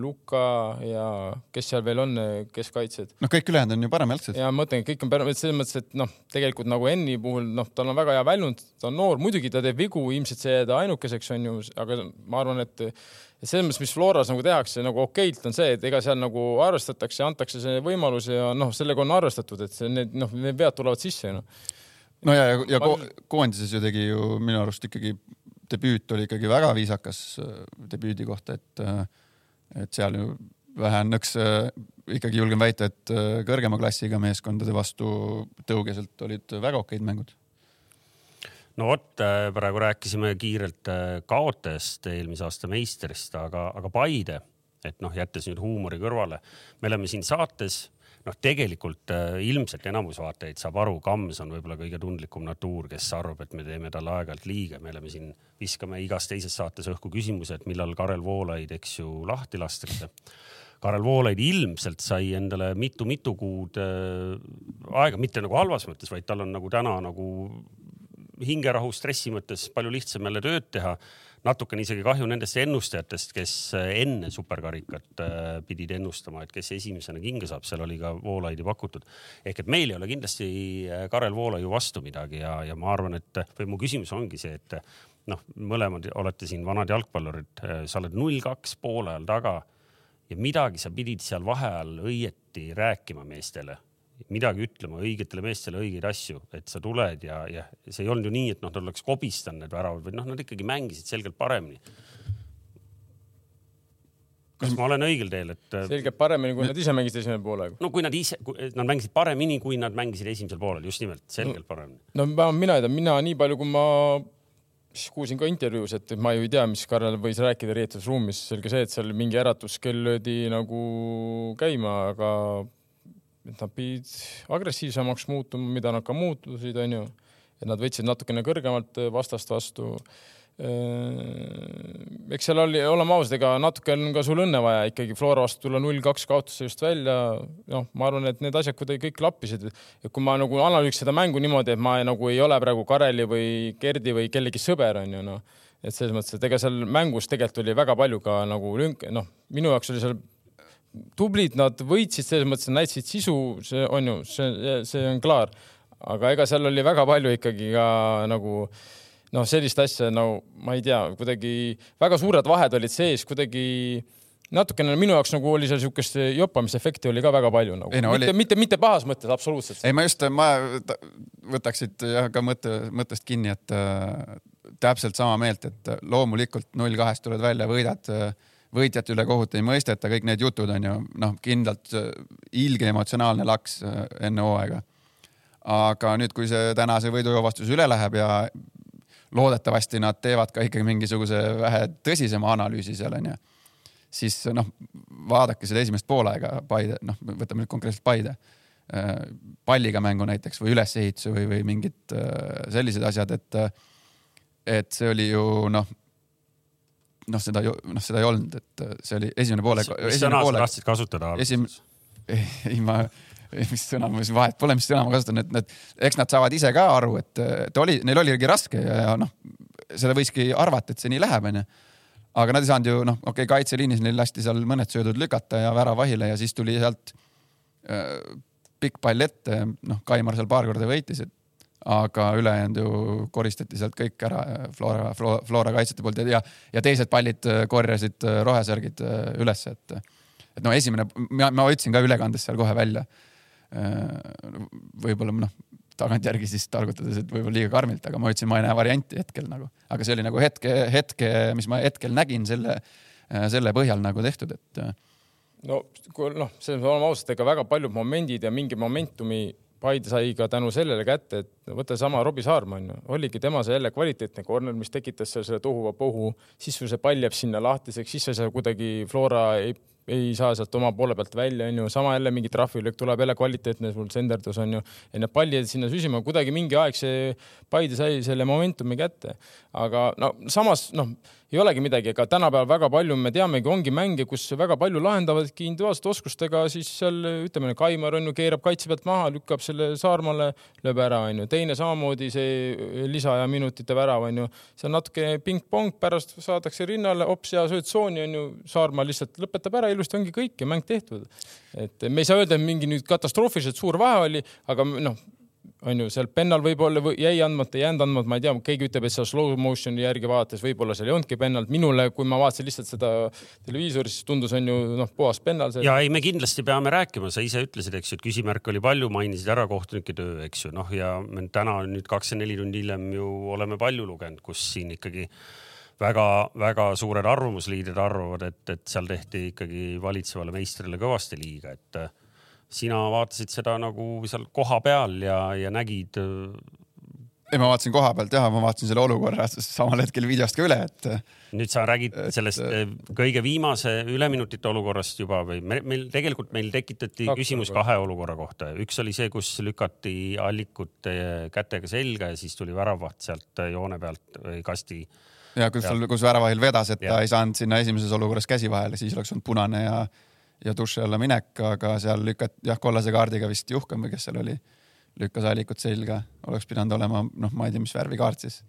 Luka ja kes seal veel on, keskkaitsjad. noh, kõik ülejäänud on ju paremjalgsed. ja ma mõtlen, kõik on päris, selles mõttes, et noh, tegelikult nagu Enni puhul, noh, tal on väga hea väljund, ta on noor, muidugi ta teeb vigu, ilmselt see jääda ainukeseks on ju, aga ma arvan, et et selles mõttes, mis Floras nagu tehakse nagu okeilt, on see, et ega seal nagu arvestatakse, antakse see võimalus ja noh, sellega on arvestatud, et see, need noh, need vead tulevad sisse ju noh. no ja, ja, ja ko koondises ju tegi ju minu arust ikkagi debüüt oli ikkagi väga viisakas äh, debüüdi kohta, et äh, et seal ju vähe õnneks äh, ikkagi julgen väita, et kõrgema klassiga meeskondade vastu tõugeselt olid väga okeid mängud. no vot, praegu rääkisime kiirelt kaotajast, eelmise aasta meistrist, aga, aga Paide, et noh, jättes nüüd huumori kõrvale, me oleme siin saates noh, tegelikult äh, ilmselt enamus vaatajaid saab aru, Kams on võib-olla kõige tundlikum natuur, kes arvab, et me teeme talle aeg-ajalt liiga, me oleme siin, viskame igas teises saates õhku küsimuse, et millal Karel Voolaid, eks ju, lahti lastakse. Karel Voolaid ilmselt sai endale mitu-mitu kuud äh, aega, mitte nagu halvas mõttes, vaid tal on nagu täna nagu hingerahu stressi mõttes palju lihtsam jälle tööd teha natukene isegi kahju nendest ennustajatest, kes enne superkarikat äh, pidid ennustama, et kes esimesena kinga saab, seal oli ka Voolaidi pakutud. ehk et meil ei ole kindlasti äh, Karel Voolaiu vastu midagi ja, ja ma arvan, et või mu küsimus ongi see, et noh, mõlemad olete siin vanad jalgpallurid, sa oled null kaks poole ajal taga ja midagi sa pidid seal vaheajal õieti rääkima meestele midagi ütlema õigetele meestele õigeid asju, et sa tuled ja, ja see ei olnud ju nii, et noh, nad oleks kobistanud need väravad, vaid noh, nad ikkagi mängisid selgelt paremini. kas ma olen õigel teel, et selgelt paremini, kui nad ise mängisid esimene poolaeg. no kui nad ise, nad mängisid paremini, kui nad mängisid esimesel poolel, just nimelt, selgelt paremini. no ma- mina ei tea, mina nii palju, kui ma siis kuulsin ka intervjuus, et ma ju ei tea, mis Karel võis rääkida riietusruumis, selge see, et seal mingi äratuskell löödi nagu käima, aga et nad pidid agressiivsemaks muutuma, mida nad ka muutusid, onju. et nad võtsid natukene kõrgemalt vastast vastu. eks seal oli, oleme ausad, ega natuke on ka sul õnne vaja ikkagi Flora vastu tulla null kaks kaotusse just välja. noh, ma arvan, et need asjad kuidagi kõik lappisid. et kui ma nagu analüüsiks seda mängu niimoodi, et ma nagu ei ole praegu Kareli või Gerdi või kellegi sõber, onju, noh. et selles mõttes, et ega seal mängus tegelikult oli väga palju ka nagu lünk, noh, minu jaoks oli seal tublid, nad võitsid selles mõttes, näitasid sisu, see on ju, see, see on klaar. aga ega seal oli väga palju ikkagi ka nagu noh, sellist asja no ma ei tea, kuidagi väga suured vahed olid sees, kuidagi natukene minu jaoks nagu oli seal siukest jopamisefekti oli ka väga palju nagu Ei no, mitte oli-, mitte, mitte pahas mõttes absoluutselt. ei, ma just, ma ta- võtaksid jah ka mõtte, mõttest kinni, et äh, täpselt sama meelt, et loomulikult null kahest tuled välja, võidad äh, võitjate üle kohut ei mõisteta, kõik need jutud on ju noh, kindlalt äh, ilge emotsionaalne laks äh, enne hooaega. aga nüüd, kui see tänase võidujõuvastus üle läheb ja loodetavasti nad teevad ka ikkagi mingisuguse vähe tõsisema analüüsi seal onju, siis noh, vaadake seda esimest poolaega Paide, noh, võtame nüüd konkreetselt Paide äh, palliga mängu näiteks või ülesehituse või, või mingid sellised asjad, et, et see oli ju noh noh, seda, noh, seda ei olnud, et äh, see oli esimene poole. mis sõna sa tahtsid kasutada? esim-, ei ma, mis sõna, mis vahet pole, mis sõna ma kasutan, et need, eks nad saavad ise ka aru, et, et oli, neil oligi raske ja, ja noh, seda võiski arvata, et see nii läheb, onju. aga nad ei saanud ju noh, okei okay,, kaitseliinis neil lasti seal mõned söödud lükata ja väravahile ja siis tuli sealt äh, pikk pall ette, noh, Kaimar seal paar korda võitis, et aga ülejäänud ju koristati sealt kõik ära Flora, Flora, Flora kaitsjate poolt ja, ja teised pallid äh, korjasid äh, rohesärgid äh, ülesse, et, et no esimene, ma, ma ütlesin ka ülekandes seal kohe välja. võib-olla noh, tagantjärgi siis targutades, et võib-olla liiga karmilt, aga ma ütlesin, ma ei näe varianti hetkel nagu, aga see oli nagu hetke, hetke, mis ma hetkel nägin selle, selle põhjal nagu tehtud, et no kui noh, selles mõttes oleme ausad, ega väga paljud momendid ja mingi momentumi Paide sai ka tänu sellele kätte, et võta sama Robbie Saarma onju, oligi tema see jälle kvaliteetne corner, mis tekitas seal selle tohuvapohu, siis sul see pall jääb sinna lahtiseks, siis sa seal kuidagi Flora ei, ei saa sealt oma poole pealt välja, onju, sama jälle mingi trahvilöök tuleb jälle kvaliteetne sul senderdus onju, ja need pallid sinna süsima, kuidagi mingi aeg see Paide sai selle momentumi kätte, aga no samas noh ei olegi midagi, ega tänapäeval väga palju me teamegi, ongi mänge, kus väga palju lahendavadki individuaalsete oskustega, siis seal ütleme, Kaimar on ju, keerab kaitse pealt maha, lükkab selle Saarmale, lööb ära, onju. teine samamoodi see lisaaja minutite värav onju, see on natuke ping-pong, pärast saadakse rinnale, hops ja sööd tsooni onju, Saarma lihtsalt lõpetab ära, ilusti ongi kõik ja mäng tehtud. et me ei saa öelda, et mingi nüüd katastroofiliselt suur vahe oli, aga noh on ju, seal pennal võib-olla või jäi andmata, ei jäänud andmata, ma ei tea, keegi ütleb, et seal slow motion'i järgi vaadates võib-olla seal ei olnudki pennalt. minule, kui ma vaatasin lihtsalt seda televiisoris, siis tundus, on ju noh, puhas pennal see. ja ei, me kindlasti peame rääkima, sa ise ütlesid, eks ju, et küsimärke oli palju, mainisid ära kohtunike töö, eks ju, noh ja me täna nüüd kakskümmend neli tundi hiljem ju oleme palju lugenud, kus siin ikkagi väga-väga suured arvamusliidrid arvavad, et, et seal tehti ikkagi valitsevale meistrile kõvasti liiga, et sina vaatasid seda nagu seal kohapeal ja, ja nägid? Äh, ei, ma vaatasin koha pealt jah, ma vaatasin selle olukorra samal hetkel videost ka üle, et. nüüd sa räägid et, sellest äh, kõige viimase üleminutite olukorrast juba või me, meil tegelikult meil tekitati Kaks küsimus olukorra. kahe olukorra kohta. üks oli see, kus lükati allikut kätega selga ja siis tuli väravaht sealt joone pealt või kasti ja kus, kus väravahil vedas, et ja. ta ei saanud sinna esimeses olukorras käsi vahele, siis oleks olnud punane ja ja duši alla minek, aga seal lükati jah, kollase kaardiga vist Juhkam või kes seal oli, lükkas allikut selga, oleks pidanud olema noh, ma ei tea, mis värvi kaart siis.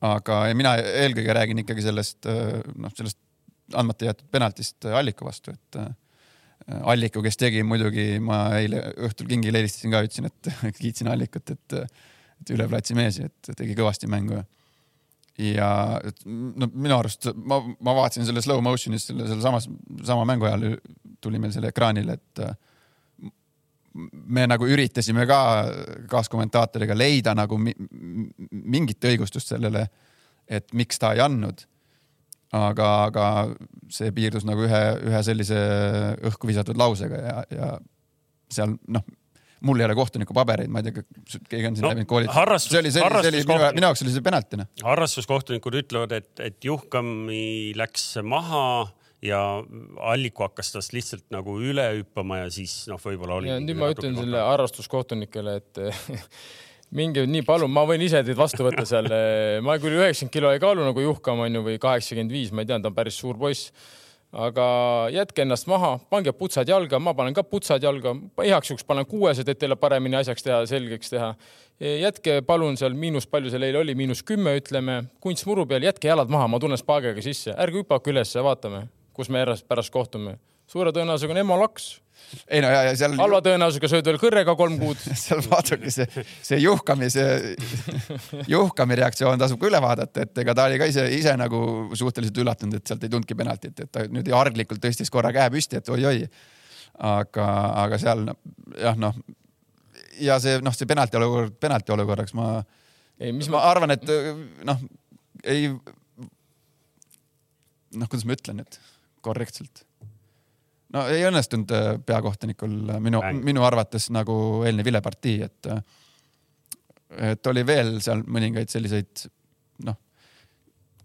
aga mina eelkõige räägin ikkagi sellest noh, sellest andmata jäetud penaltist Alliku vastu, et Alliku, kes tegi muidugi, ma eile õhtul kingile helistasin ka, ütlesin, et kiitsin Allikut, et, et üle platsi mees, et tegi kõvasti mängu ja no minu arust ma, ma vaatasin selle slow motion'is selle, selle samas, sama mängu ajal tuli meil selle ekraanile, et äh, me nagu üritasime ka kaaskommentaatoriga leida nagu mi, mingit õigustust sellele, et miks ta ei andnud. aga, aga see piirdus nagu ühe, ühe sellise õhku visatud lausega ja, ja seal noh mul ei ole kohtuniku pabereid, ma ei tea, keegi on siin no, läbinud koolituse. see oli, see oli, see oli minu, minu jaoks oli see penaltina. harrastuskohtunikud ütlevad, et, et Juhkami läks maha ja Alliku hakkas tast lihtsalt nagu üle hüppama ja siis noh, võib-olla oli. nüüd ma ütlen selle harrastuskohtunikele, et minge nii palun, ma võin ise teid vastu võtta seal. ma küll üheksakümmend kilo ei kaalu nagu Juhkam onju või kaheksakümmend viis, ma ei tea, ta on päris suur poiss aga jätke ennast maha, pange putsad jalga, ma panen ka putsad jalga, igaks juhuks panen kuuesed, et teile paremini asjaks teha, selgeks teha. jätke palun seal miinus, palju seal eile oli, miinus kümme, ütleme, kunstmuru peal, jätke jalad maha, ma tunnen spaagiga sisse, ärge hüpake ülesse, vaatame, kus me pärast kohtume. suure tõenäosusega on emolaks ei no ja, ja seal. halva tõenäosusega sööd veel kõrrega kolm kuud seal vaadake see, see Juhkami, see Juhkami reaktsioon tasub ka üle vaadata, et ega ta oli ka ise, ise nagu suhteliselt üllatunud, et sealt ei tulnudki penaltit, et ta nüüd arglikult tõstis korra käe püsti, et oi-oi. aga, aga seal jah, noh ja see noh, see penalti olukord, penalti olukorraks ma, ei, mis ma ma, arvan, et noh, ei noh, kuidas ma ütlen nüüd korrektselt no ei õnnestunud äh, peakohtunikul äh, minu minu arvates nagu eelne vilepartii, et äh, et oli veel seal mõningaid selliseid noh,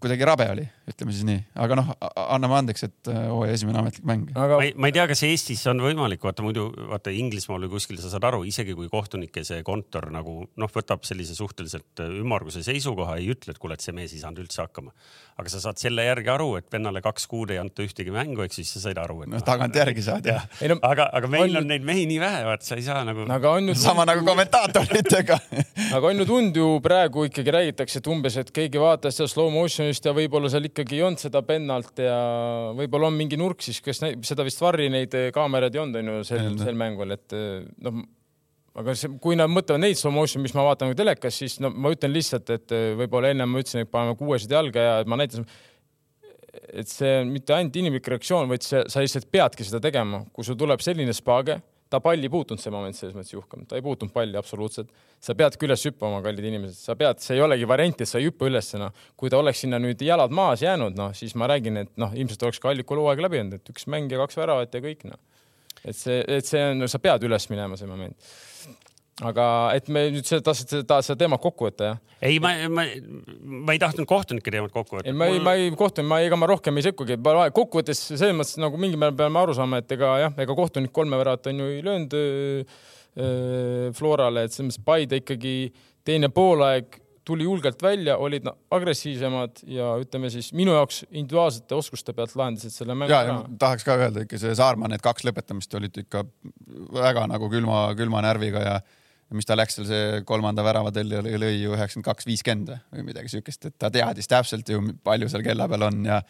kuidagi rabe oli, ütleme siis nii, aga noh, anname andeks, et äh, hooaja esimene ametlik mäng. aga ma ei, ma ei tea, kas Eestis on võimalik, vaata muidu vaata Inglismaal või kuskil sa saad aru, isegi kui kohtunike see kontor nagu noh, võtab sellise suhteliselt ümmarguse seisukoha, ei ütle, et kuule, et see mees ei saanud üldse hakkama. aga sa saad selle järgi aru, et vennale kaks kuud ei anta ühtegi mängu, eks siis sa said aru, et noh, tagantjärgi saad jah. ei no aga, aga meil On- on neid mehi nii vähe, vaat sa ei saa nagu. aga on ju sama nagu kommentaatoritega. aga on ju tund ju praegu ikkagi räägitakse, et umbes, et keegi vaatas seda slow motion'ist ja võib-olla seal ikkagi ei olnud seda pennalt ja võib-olla on mingi nurk siis, kes näib, seda vist varri neid eh, kaameraid ei olnud, on ju sel, sel mängul, et eh, noh, aga see, kui nad mõtlevad neid slow motion, mis ma vaatan telekas, siis no ma ütlen lihtsalt, et eh, võib-olla ennem ma ütlesin, et paneme kuuesed jalga ja ma näitasin, et see on mitte ainult inimlik reaktsioon, vaid see, sa lihtsalt peadki seda tegema, kui sul tuleb selline spaage, ta palli ei puutunud see moment selles mõttes juhkam, ta ei puutunud palli absoluutselt. sa peadki üles hüppama, kallid inimesed, sa pead, see ei olegi variant, et sa ei hüppa üles, noh. kui ta oleks sinna nüüd jalad maas jäänud, noh, siis ma räägin, et noh, ilmselt oleks ka Allikul hooaeg läbi olnud, et üks mäng ja kaks väravat ja kõik, noh. et see, et see on, sa pead üles minema, see moment. Aga et me nüüd seda tahtsid, tahad seda teemat kokku võtta, jah? ei, ma, ma, ma ei tahtnud kohtunike teemat kokku võtta. ei, ma ei, ma ei kohtunud, ma, ega ma rohkem ei sekkugi, kokkuvõttes selles mõttes nagu mingil määral peame aru saama, et ega jah, ega kohtunik kolme väravat on ju ei löönud öö, öö, Florale, et selles mõttes Paide ikkagi teine poolaeg tuli julgelt välja, olid agressiivsemad ja ütleme siis minu jaoks individuaalsete oskuste pealt lahendasid selle mängu ja, ära ja. tahaks ka öelda ikka see Saarma need kaks lõpetamist olid ikka väga nagu külma, külma närviga ja mis ta läks seal see kolmanda värava telli lõi lõi ju üheksakümmend kaks, viiskümmend või midagi siukest, et ta teadis täpselt ju, palju seal kella peal on ja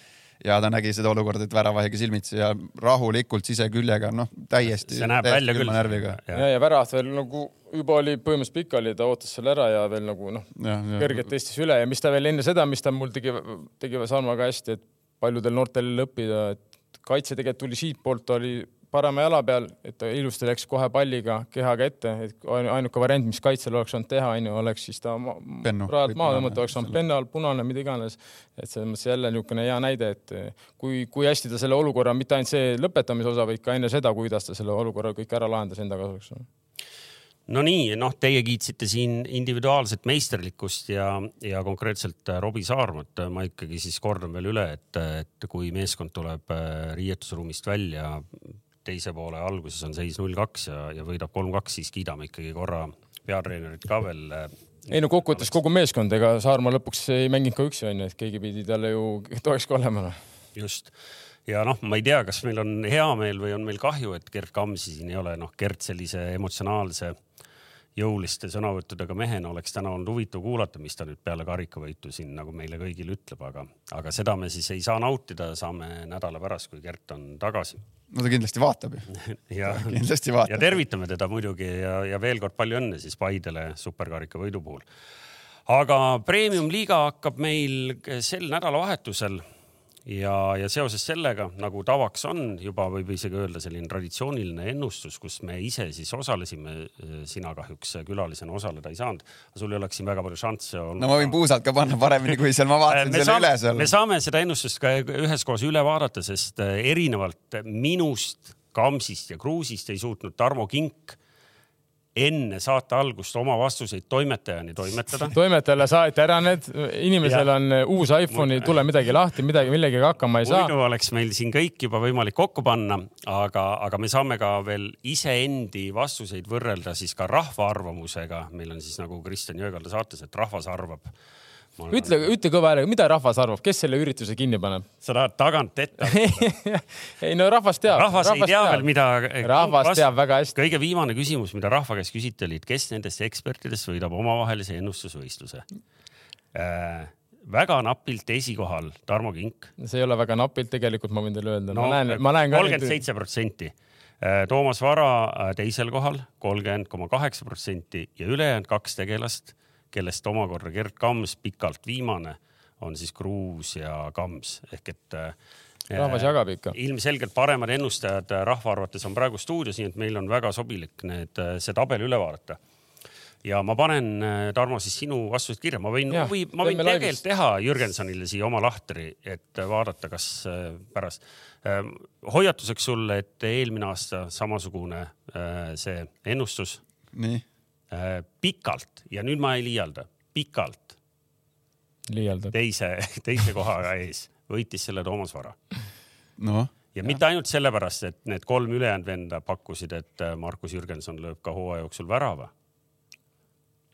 ja ta nägi seda olukorda, et väravahiga silmitsi ja rahulikult siseküljega, noh, täiesti. see näeb välja küll. närviga. ja, ja väravat veel nagu juba oli põhimõtteliselt pikali, ta ootas selle ära ja veel nagu noh, jah, kõrgelt tõstis üle ja mis ta veel enne seda, mis ta mul tegi, tegi Sarma ka hästi, et paljudel noortel õppida, et kaitse tegelikult tuli siitpoolt, ta oli parema jala peal, et ta ilusti läks kohe palliga kehaga ette, et ainu- ainuke variant, mis kaitsel oleks saanud teha, onju, oleks siis ta ma, Pennu. rajalt maha tõmmata, oleks saanud pennal, punane, mida iganes. et selles mõttes jälle niisugune hea näide, et kui, kui hästi ta selle olukorra, mitte ainult see lõpetamise osa, vaid ka enne seda, kuidas ta selle olukorra kõik ära lahendas enda kasuks. no nii, noh, teie kiitsite siin individuaalset meisterlikkust ja, ja konkreetselt äh, Robbie Saarmat. ma ikkagi siis kordan veel üle, et, et kui meeskond tuleb äh, riietusruumist välja, teise poole alguses on seis null kaks ja, ja võidab kolm kaks, siis kiidame ikkagi korra peatreenerit ka veel. ei no kokkuvõttes kogu meeskond, ega Saarma lõpuks ei mänginud ka üksi onju, et keegi pidi talle ju toeks ka olema just ja noh, ma ei tea, kas meil on hea meel või on meil kahju, et Gerd Kamsi siin ei ole, noh, Gerd sellise emotsionaalse jõuliste sõnavõttudega mehena oleks täna olnud huvitav kuulata, mis ta nüüd peale karikavõitu siin nagu meile kõigile ütleb, aga, aga seda me siis ei saa nautida, saame nädala pärast, kui Gert on tagasi. no ta kindlasti vaatab ju, ja, kindlasti ja vaatab. tervitame teda muidugi ja, ja veel kord palju õnne siis Paidele superkarika võidu puhul. aga premium-liiga hakkab meil sel nädalavahetusel ja, ja seoses sellega, nagu tavaks on juba võib isegi öelda selline traditsiooniline ennustus, kus me ise siis osalesime, sina kahjuks külalisena osaleda ei saanud, sul ei oleks siin väga palju šansse olnud. no ma võin puusalt ka panna paremini, kui seal ma vaatasin me selle saame, üle seal me. saame seda ennustust ka üheskoos üle vaadata, sest äh, erinevalt minust, Kamsist ja Kruusist ei suutnud Tarmo Kink enne saate algust oma vastuseid toimetajani toimetada. toimetajale saati ära need, inimesel Ja. on uus iPhone, ei tule midagi lahti, midagi, millegagi hakkama ei saa. muidu oleks meil siin kõik juba võimalik kokku panna, aga, aga me saame ka veel iseendi vastuseid võrrelda siis ka rahva arvamusega. meil on siis nagu Kristjan Jõekalda saates, et rahvas arvab. ütle, ütle kõva häälega, mida rahvas arvab, kes selle ürituse kinni paneb? sa tahad tagant ette? ei no rahvas teab. rahvas ei tea veel, mida. rahvas teab väga hästi. kõige viimane küsimus, mida rahva käest küsiti, oli, et kes nendest ekspertidest võidab omavahelise ennustusvõistluse äh,. väga napilt esikohal Tarmo Kink. see ei ole väga napilt, tegelikult ma võin teile öelda no,. ma näen, ma näen kolmkümmend seitse protsenti. Toomas Vara äh, teisel kohal kolmkümmend koma kaheksa protsenti ja ülejäänud kaks tegelast, kellest omakorda Gerd Kams pikalt viimane, on siis Kruus ja Kams ehk et äh, rahvas jagab ikka. ilmselgelt paremad ennustajad äh, rahva arvates on praegu stuudios, nii et meil on väga sobilik need, see tabel üle vaadata. ja ma panen, Tarmo, siis sinu vastused kirja, ma võin või ma võin tegelikult teha Jürgensonile siia oma lahtri, et vaadata, kas äh, pärast. hoiatuseks sulle, et eelmine aasta samasugune äh, see ennustus nii, äh, pikalt. Ja nüüd ma ei liialda, pikalt. Liialdab. teise, teise kohaga ees. Võitis selle Toomas Vara. Noh, ja mitte ainult sellepärast, et need kolm ülejäänud venda pakkusid, et äh, Markus Jürgenson lööb ka hooaja jooksul värava.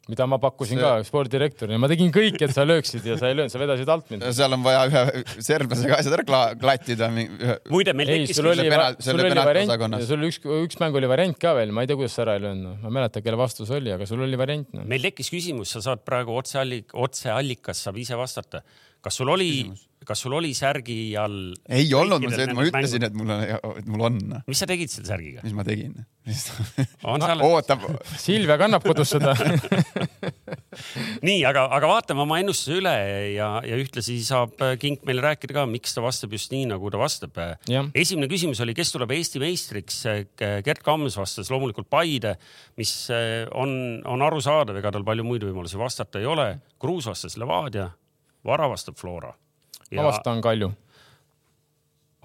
Mida ma pakkusin See- ka spordidirektorina, ma tegin kõik, et sa lööksid ja sa ei löönud, sa vedasid alt mind. seal on vaja ühe serblasega asjad ära kla- klattida. muide, meil ei, tekkis sul oli sul selle oli variant, sul üks, üks mäng oli variant ka veel, ma ei tea, kuidas sa ära ei löönud, ma ei mäleta, kelle vastus oli, aga sul oli variant no.. meil tekkis küsimus, sa saad praegu otseallik-, otseallikas saab ise vastata. kas sul oli, kas sul oli särgi all? ei olnud mul see, et ma ütlesin, et mul on, et mul on. mis sa tegid selle särgiga? mis ma tegin? ootab, Silvia kannab kodus seda. nii, aga, aga vaatame oma ennustuse üle ja, ja ühtlasi saab Kink meile rääkida ka, miks ta vastab just nii, nagu ta vastab. esimene küsimus oli, kes tuleb Eesti meistriks? Gerd Kams vastas loomulikult Paide, mis eh, on, on arusaadav, ega tal palju muid võimalusi vastata ei ole. Kruus vastas Levadia, Vara vastab Flora. Ma vastan Kalju.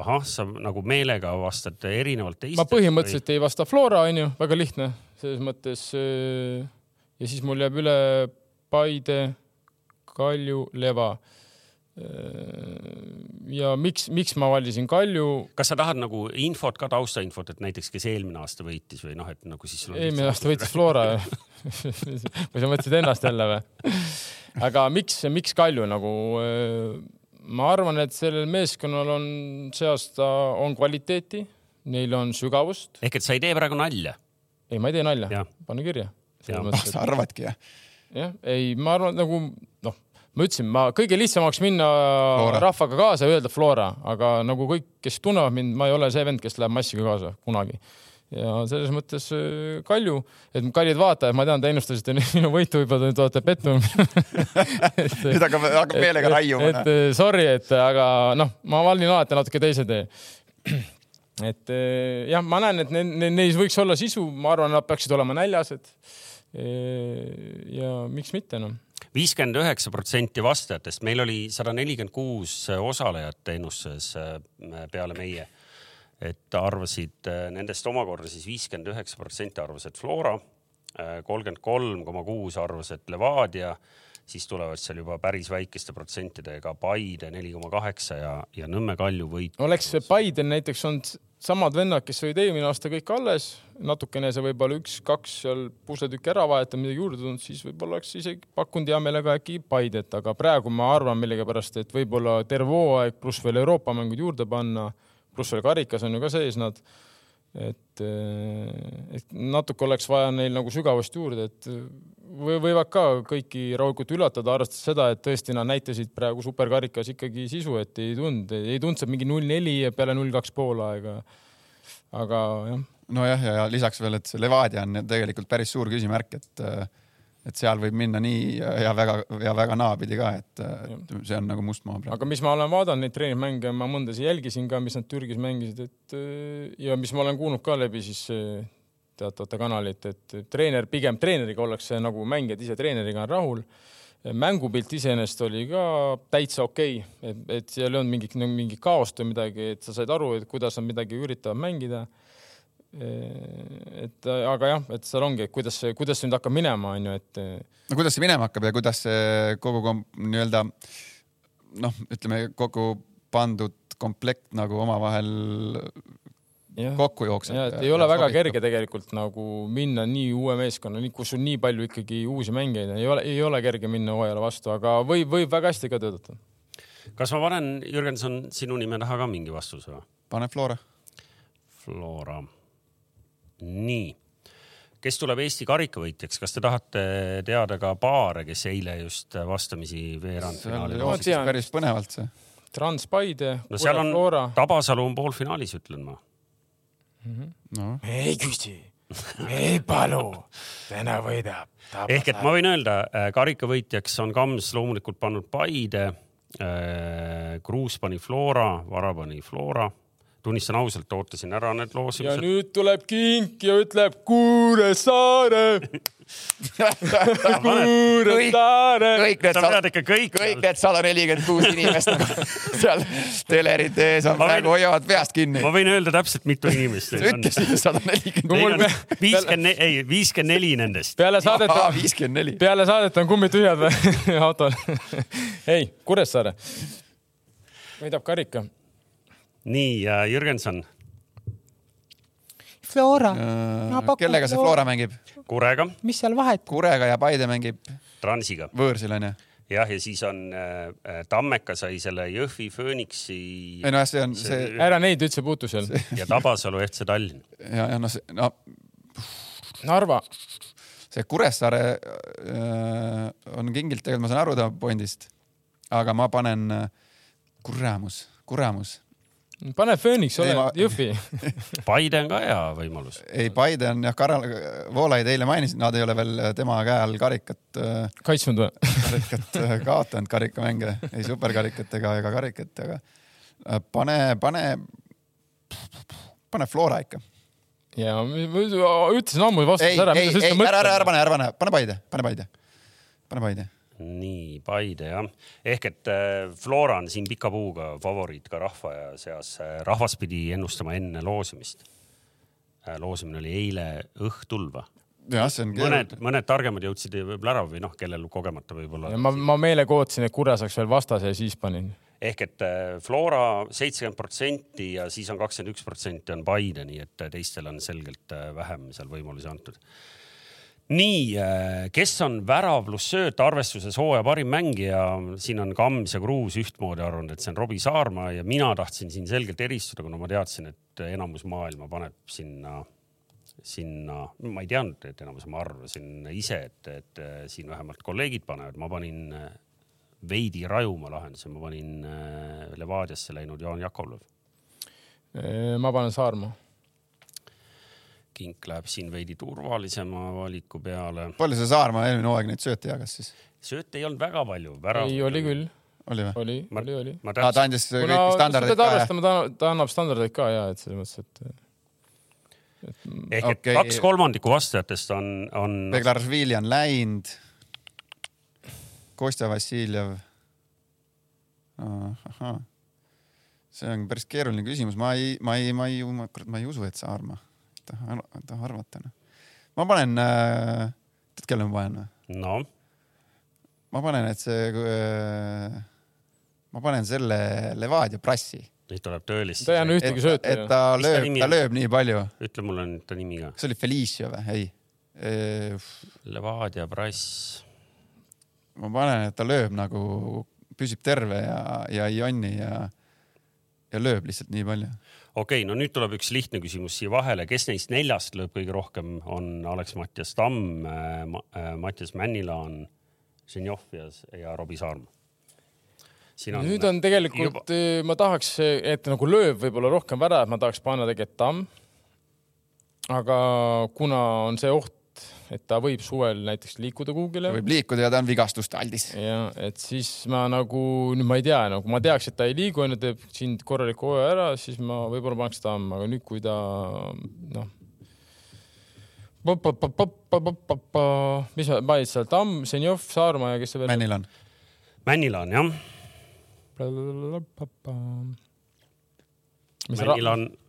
ahah, sa nagu meelega vastad erinevalt teistest. ma põhimõtteliselt ei vasta Flora, onju, väga lihtne, selles mõttes. ja siis mul jääb üle Paide, Kalju, Leva. ja miks, miks ma valisin Kalju? kas sa tahad nagu infot ka, taustainfot, et näiteks, kes eelmine aasta võitis või noh, et nagu siis eelmine aasta võitis Flora või sa mõtlesid ennast jälle või? aga miks, miks Kalju nagu? Ma arvan, et sellel meeskonnal on see aasta on kvaliteeti, neil on sügavust. ehk et sa ei tee praegu nalja. ei, ma ei tee nalja pane kirja. Jah. sa arvadki jah? jah, ei, ma arvan nagu noh, ma ütlesin, ma kõige lihtsam oleks minna Flora. rahvaga kaasa ja öelda Flora, aga nagu kõik, kes tunnevad mind, ma ei ole see vend, kes läheb massiga kaasa kunagi. Ja selles mõttes äh, Kalju, et kallid vaatajad, ma tean, te ennustasite minu võitu, võib-olla te olete pettunud. nüüd hakkab, hakkab meelega raiuma. et eh, sorry, et aga noh, ma valin alati natuke teise tee. et jah, ma näen, et ne, ne, neis võiks olla sisu, ma arvan, nad peaksid olema näljased. ja miks mitte noh. viiskümmend üheksa protsenti vastajatest, meil oli sada nelikümmend kuus osalejat ennustuses äh, peale meie. Et arvasid äh, nendest omakorda siis viiskümmend üheksa protsenti arvas, et Flora, kolmkümmend kolm koma kuus arvas, et Levadia, siis tulevad seal juba päris väikeste protsentidega Paide neli koma kaheksa ja, ja Nõmme Kalju võit. oleks Paidel näiteks olnud samad vennad, kes olid eelmine aasta kõik alles, natukene see võib-olla üks-kaks seal pusletükki ära vahetada, midagi juurde tulnud, siis võib-olla oleks isegi pakkunud hea meelega äkki Paidet, aga praegu ma arvan millegipärast, et võib-olla terve hooaeg pluss veel Euroopa mängud juurde panna, pluss veel karikas on ju ka sees nad. et, et natuke oleks vaja neil nagu sügavust juurde, et või võivad ka kõiki rahulikult üllatada, arvestades seda, et tõesti nad näitasid praegu superkarikas ikkagi sisu, et ei tulnud, ei tulnud seal mingi null neli peale null kaks poolaega. aga jah, nojah, ja, lisaks veel, et see Levadia on tegelikult päris suur küsimärk, et et seal võib minna nii ja, väga ja väga naapidi ka, et see on nagu must maa praegu. aga mis ma olen vaadanud neid treeningmänge, ma mõndasid jälgisin ka, mis nad Türgis mängisid, et ja mis ma olen kuulnud ka läbi siis eh, teatavate kanalite, et treener pigem treeneriga ollakse nagu mängijad ise treeneriga on rahul. mängupilt iseenesest oli ka täitsa okei okay., et, et seal ei olnud mingit, mingit kaost või midagi, et sa said aru, et kuidas nad midagi üritavad mängida. Et aga jah, et seal ongi, et kuidas see, kuidas see nüüd hakkab minema, on ju, et no kuidas see minema hakkab ja kuidas see kogu nii-öelda noh, ütleme kogu pandud komplekt nagu omavahel jah kokku jookseb. ja et ei ole väga kerge tegelikult nagu minna nii uue meeskonna, kus on nii palju ikkagi uusi mängijaid, ei ole, ei ole kerge minna hooajale vastu, aga võib, võib väga hästi ka töötada. kas ma panen, Jürgenson, sinu nime taha ka mingi vastuse või? pane Flora. Flora. nii, kes tuleb Eesti karikavõitjaks, kas te tahate teada ka paare, kes eile just vastamisi veerandfinaali jooksis päris põnevalt see. Trans Paide, no seal on Flora. Tabasalu on poolfinaalis, ütlen ma. noh, ei küsi, ei palu, täna võidab. ehk et ma võin öelda, karikavõitjaks on Kams loomulikult pannud Paide. Kruus pani Flora, Vara pani Flora. Tunnistan ausalt, ootasin ära need ja loosimised. nüüd tuleb kink ja ütleb Kuressaare. kõik, kõik need sa sada pead ikka kõik. kõik need sada nelikümmend kuus inimest nagu seal telerite ees on Ma võin- praegu hoiavad peast kinni ma. võin öelda täpselt, mitu inimest sa neid on. ütlesid sada nelikümmend on viiskümmend, ei viiskümmend neli nendest. peale saadet, viiskümmend neli. peale saadet on kummid tühjad või autol? ei, Kuressaare. võidab karika. nii, Jürgenson Flora, kellega see Flora mängib? Kurega, mis seal vahet? Kurega ja Paide mängib Transiga võõrsil onju. jah, ja siis on äh, äh, Tammeka sai selle Jõhvi Phoenixi ei noh, see on see ära neid üldse puutu seal. ja Tabasalu FC Tallinn. ja, ja noh, see no Narva, see Kuressaare äh, on kingilt tegelikult, ma saan aru ta pointist, aga ma panen äh, kuramus, kuramus. Pane Phoenix, ole ma- Jõhvi. Paide on ka hea võimalus. ei, Paide on jah, Karal, Voolaid eile mainisid, nad ei ole veel tema käe all karikat äh, kaitsnud või? karikat äh, kaotanud, karikamänge, ei superkarikat ega, ega karikat, aga äh, pane, pane, pane Flora ikka. ja ma ütlesin ammu vastuse ei, ära. ei, ei, ära, ära, ära pane, ära pane, pane Paide, pane Paide, pane Paide. nii, Paide jah, ehk et äh, Flora on siin pika puuga favoriit ka rahva seas. rahvas pidi ennustama enne loosimist. loosimine oli eile õhtul või? jah, see on mõned mõned targemad jõudsid võib-olla ära või noh, kellel kogemata võib-olla. ma, ma meelega ootasin, et Kurre saaks veel vastase ja siis panin. ehk et äh, Flora seitsekümmend protsenti ja siis on kakskümmend üks protsenti on Paide, nii et äh, teistel on selgelt äh, vähem seal võimalusi antud. nii, kes on värav pluss sööt arvestuses hooaja parim mängija, siin on Kams ja Kruus ühtmoodi arvanud, et see on Robbie Saarma ja mina tahtsin siin selgelt eristuda, kuna ma teadsin, et enamus maailma paneb sinna sinna, ma ei teadnud, et enamus, ma arvasin ise, et, et äh, siin vähemalt kolleegid panevad, ma panin äh, veidi rajuma lahenduse, ma panin äh, Levadiasse läinud Jaan Jakovlev. ma panen Saarma. Kink läheb siin veidi turvalisema valiku peale. palju see Saarma eelmine hooaeg neid sööte jagas siis? sööte ei olnud väga palju. ei, oli küll, oli või? oli, oli, oli. ma aa, ta andis kuna kõik pead ka jah? ta, ta annab standardeid ka ja, et selles mõttes, et ehk et okei. kaks kolmandikku vastajatest on, on Beglaršvili on läinud. Kostja Vassiljev. ahah, see on päris keeruline küsimus, ma ei, ma ei, ma ei, ma ei usu, et Saarma, tahan, tahan arvata noh. ma panen äh,, tead kelle ma panen või? no ma panen, et see äh,, ma panen selle Levadia Brassi, nüüd tuleb tõelist ta ei anna et ühtegi, sööta et ta Mis lööb, ta on? lööb nii palju. ütle mulle nüüd ta nimi ka. kas see oli Felicio või? ei. Levadia Brass. ma panen, et ta lööb nagu, püsib terve ja, ja ei jonni ja, ja lööb lihtsalt nii palju. Okei okay,, no nüüd tuleb üks lihtne küsimus siia vahele, kes neist neljast lööb kõige rohkem, on Alex-Mattias Tamm äh,, Mattias Männilaan, Ženjov ja, ja Robbie Saarma. on. nüüd on tegelikult, ma tahaks, et nagu lööb võib-olla rohkem värav, ma tahaks panna tegelikult Tamm. aga kuna on see oht, et ta võib suvel näiteks liikuda kuhugile võib liikuda ja ta on vigastuste aldis. ja et siis ma nagu nüüd ma ei tea, nagu ma teaks, et ta ei liigu, onju, teeb siin korraliku hooaja ära, siis ma võib-olla paneks Tamm, aga nüüd, kui ta noh. mis ma panid seal, Tamm, Zenjov, Saarma ja kes see veel? Männil on. Männilaan jah, mis, ra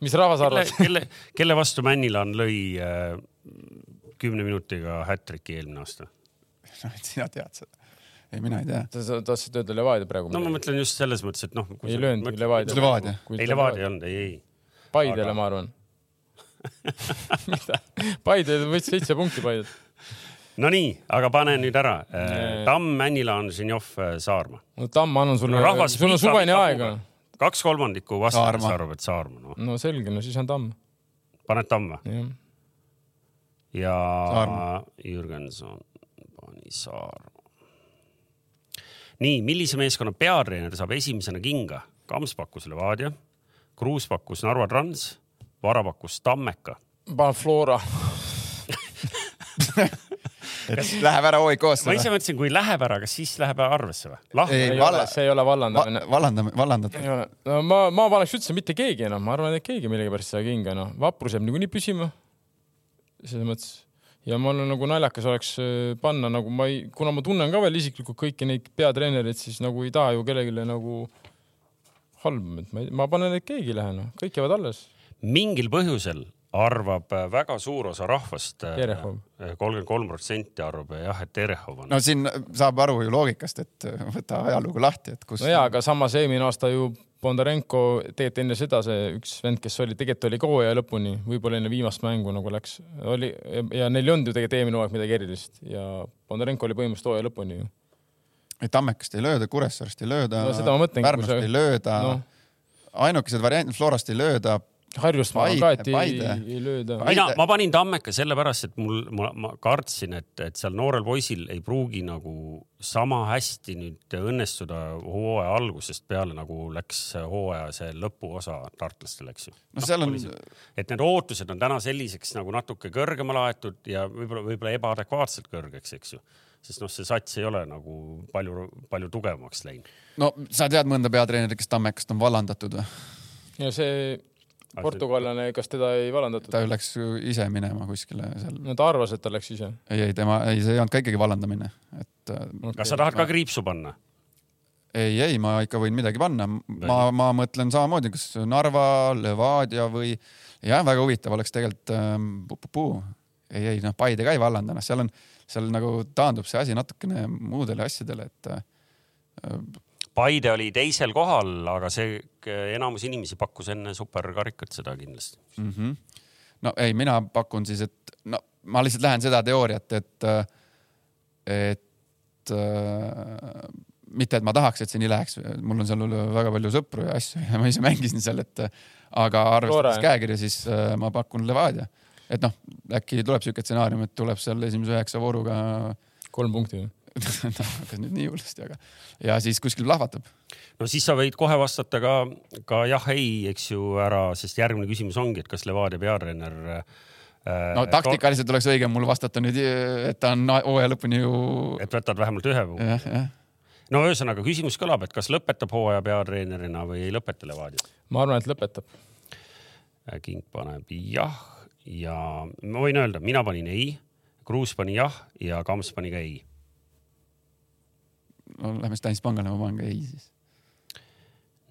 mis rahvas kelle arvas?, kelle, kelle vastu Männilaan lõi äh, kümne minutiga hat-trick'i eelmine aasta? noh, et sina tead seda. ei, mina ei tea. sa tahtsid öelda Levadia praegu? no ma mõtlen just selles mõttes, et noh. ei löönud Levadia. Levadia. ei, Levadia ei olnud, ei, ei. Paidele Aga- ma arvan. Paide võttis seitse punkti Paidet. Nonii, aga pane nüüd ära. Nee. Tamm, Männilaan, Ženjov, Saarma. no Tamm, annan sulle No, rahvas sul on pika aega. kaks kolmandikku vastajatest Saarma. arvab, et Saarma, noh. no selge, no siis on Tamm. paned Tamm või? Ja. Jürgenson pani Saarma. nii, millise meeskonna peatreener saab esimesena kinga? Kams pakkus Levadia, Kruus pakkus Narva Trans, Vara pakkus Tammeka. panen Flora. Läheb ära OIK-sse ma ise mõtlesin, kui läheb ära, kas siis läheb arvesse või? Ei, valla- see ei ole vallandamine. vallandame, vallandate. ei ole, no ma, ma paneks üldse mitte keegi enam, ma arvan, et keegi millegipärast saa kinga, noh, vaprus jääb niikuinii püsima. Selles mõttes ja mul on nagu naljakas oleks äh, panna nagu ma ei, kuna ma tunnen ka veel isiklikult kõiki neid peatreenereid, siis nagu ei taha ju kellelegi nagu halba, et ma, ma panen, et keegi ei lähe, noh, kõik jäävad alles. mingil põhjusel arvab äh, väga suur osa rahvast, Terehov. kolmkümmend kolm protsenti arvab jah, et Terehov on. no siin saab aru ju loogikast, et võta ajalugu lahti, et kus. no jaa, aga samas eelmine aasta ju Bondarenko, tegelikult enne seda see üks vend, kes oli, tegelikult oli ka hooaja lõpuni, võib-olla enne viimast mängu nagu läks, oli ja neil ei olnud ju tegelikult eelmine hooaeg midagi erilist ja Bondarenko oli põhimõtteliselt hooaja lõpuni ju. et Tammekast ei lööda, Kuressaarest ei lööda No Pärnust sa- ei lööda no., ainukesed variandid Florast ei lööda. Harjust ma ka, et ei, Paide. ei lööda. Mina, ma panin Tammeka sellepärast, et mul, ma, ma kartsin, et, et seal noorel poisil ei pruugi nagu sama hästi nüüd õnnestuda hooaja algusest peale, nagu läks hooaja see lõpuosa tartlastel, eks ju. no seal on, et need ootused on täna selliseks nagu natuke kõrgemale aetud ja võib-olla, võib-olla ebaadekvaatselt kõrgeks, eks ju. sest noh, see sats ei ole nagu palju, palju tugevamaks läinud. no sa tead mõnda peatreenerit, kes Tammekast on vallandatud või? ja see portugallane, kas teda ei vallandatud? ta läks ju ise minema kuskile seal. no ta arvas, et ta läks ise. ei, ei tema, ei, see ei olnud ka ikkagi vallandamine, et äh, kas sa tahad ka kriipsu panna? ei, ei, ma ikka võin midagi panna, ma, ma mõtlen samamoodi, kas Narva, Levadia või jah, väga huvitav oleks tegelikult ähm, puu-puu-puu. ei, ei noh, Paide ka ei vallanda, noh, seal on, seal nagu taandub see asi natukene muudele asjadele, et äh, Paide oli teisel kohal, aga see enamus inimesi pakkus enne superkarikat seda kindlasti. mm. -hmm. no ei, mina pakun siis, et no ma lihtsalt lähen seda teooriat, et, et äh, mitte, et ma tahaks, et see nii läheks, mul on seal väga palju sõpru ja asju ja ma ise mängisin seal, et aga arvestades käekirja, siis äh, ma pakun Levadia. et noh, äkki tuleb siuke stsenaarium, et tuleb seal esimese üheksa vooruga kolm punkti. noh, hakkas nüüd nii hullusti, aga ja siis kuskil plahvatab. no siis sa võid kohe vastata ka, ka jah-ei, eks ju ära, sest järgmine küsimus ongi, et kas Levadia peatreener äh, no taktikaliselt oleks õigem mul vastata nüüd, et ta on hooaja lõpuni ju et võtad vähemalt ühe jah, jah no ühesõnaga küsimus kõlab, et kas lõpetab hooaja peatreenerina või ei lõpeta Levadia? ma arvan, et lõpetab. King paneb jah ja ma võin öelda, mina panin ei, Kruus pani jah ja Kamps pani ka ei. No lähme Stanis pangale, ma panen ka ei siis.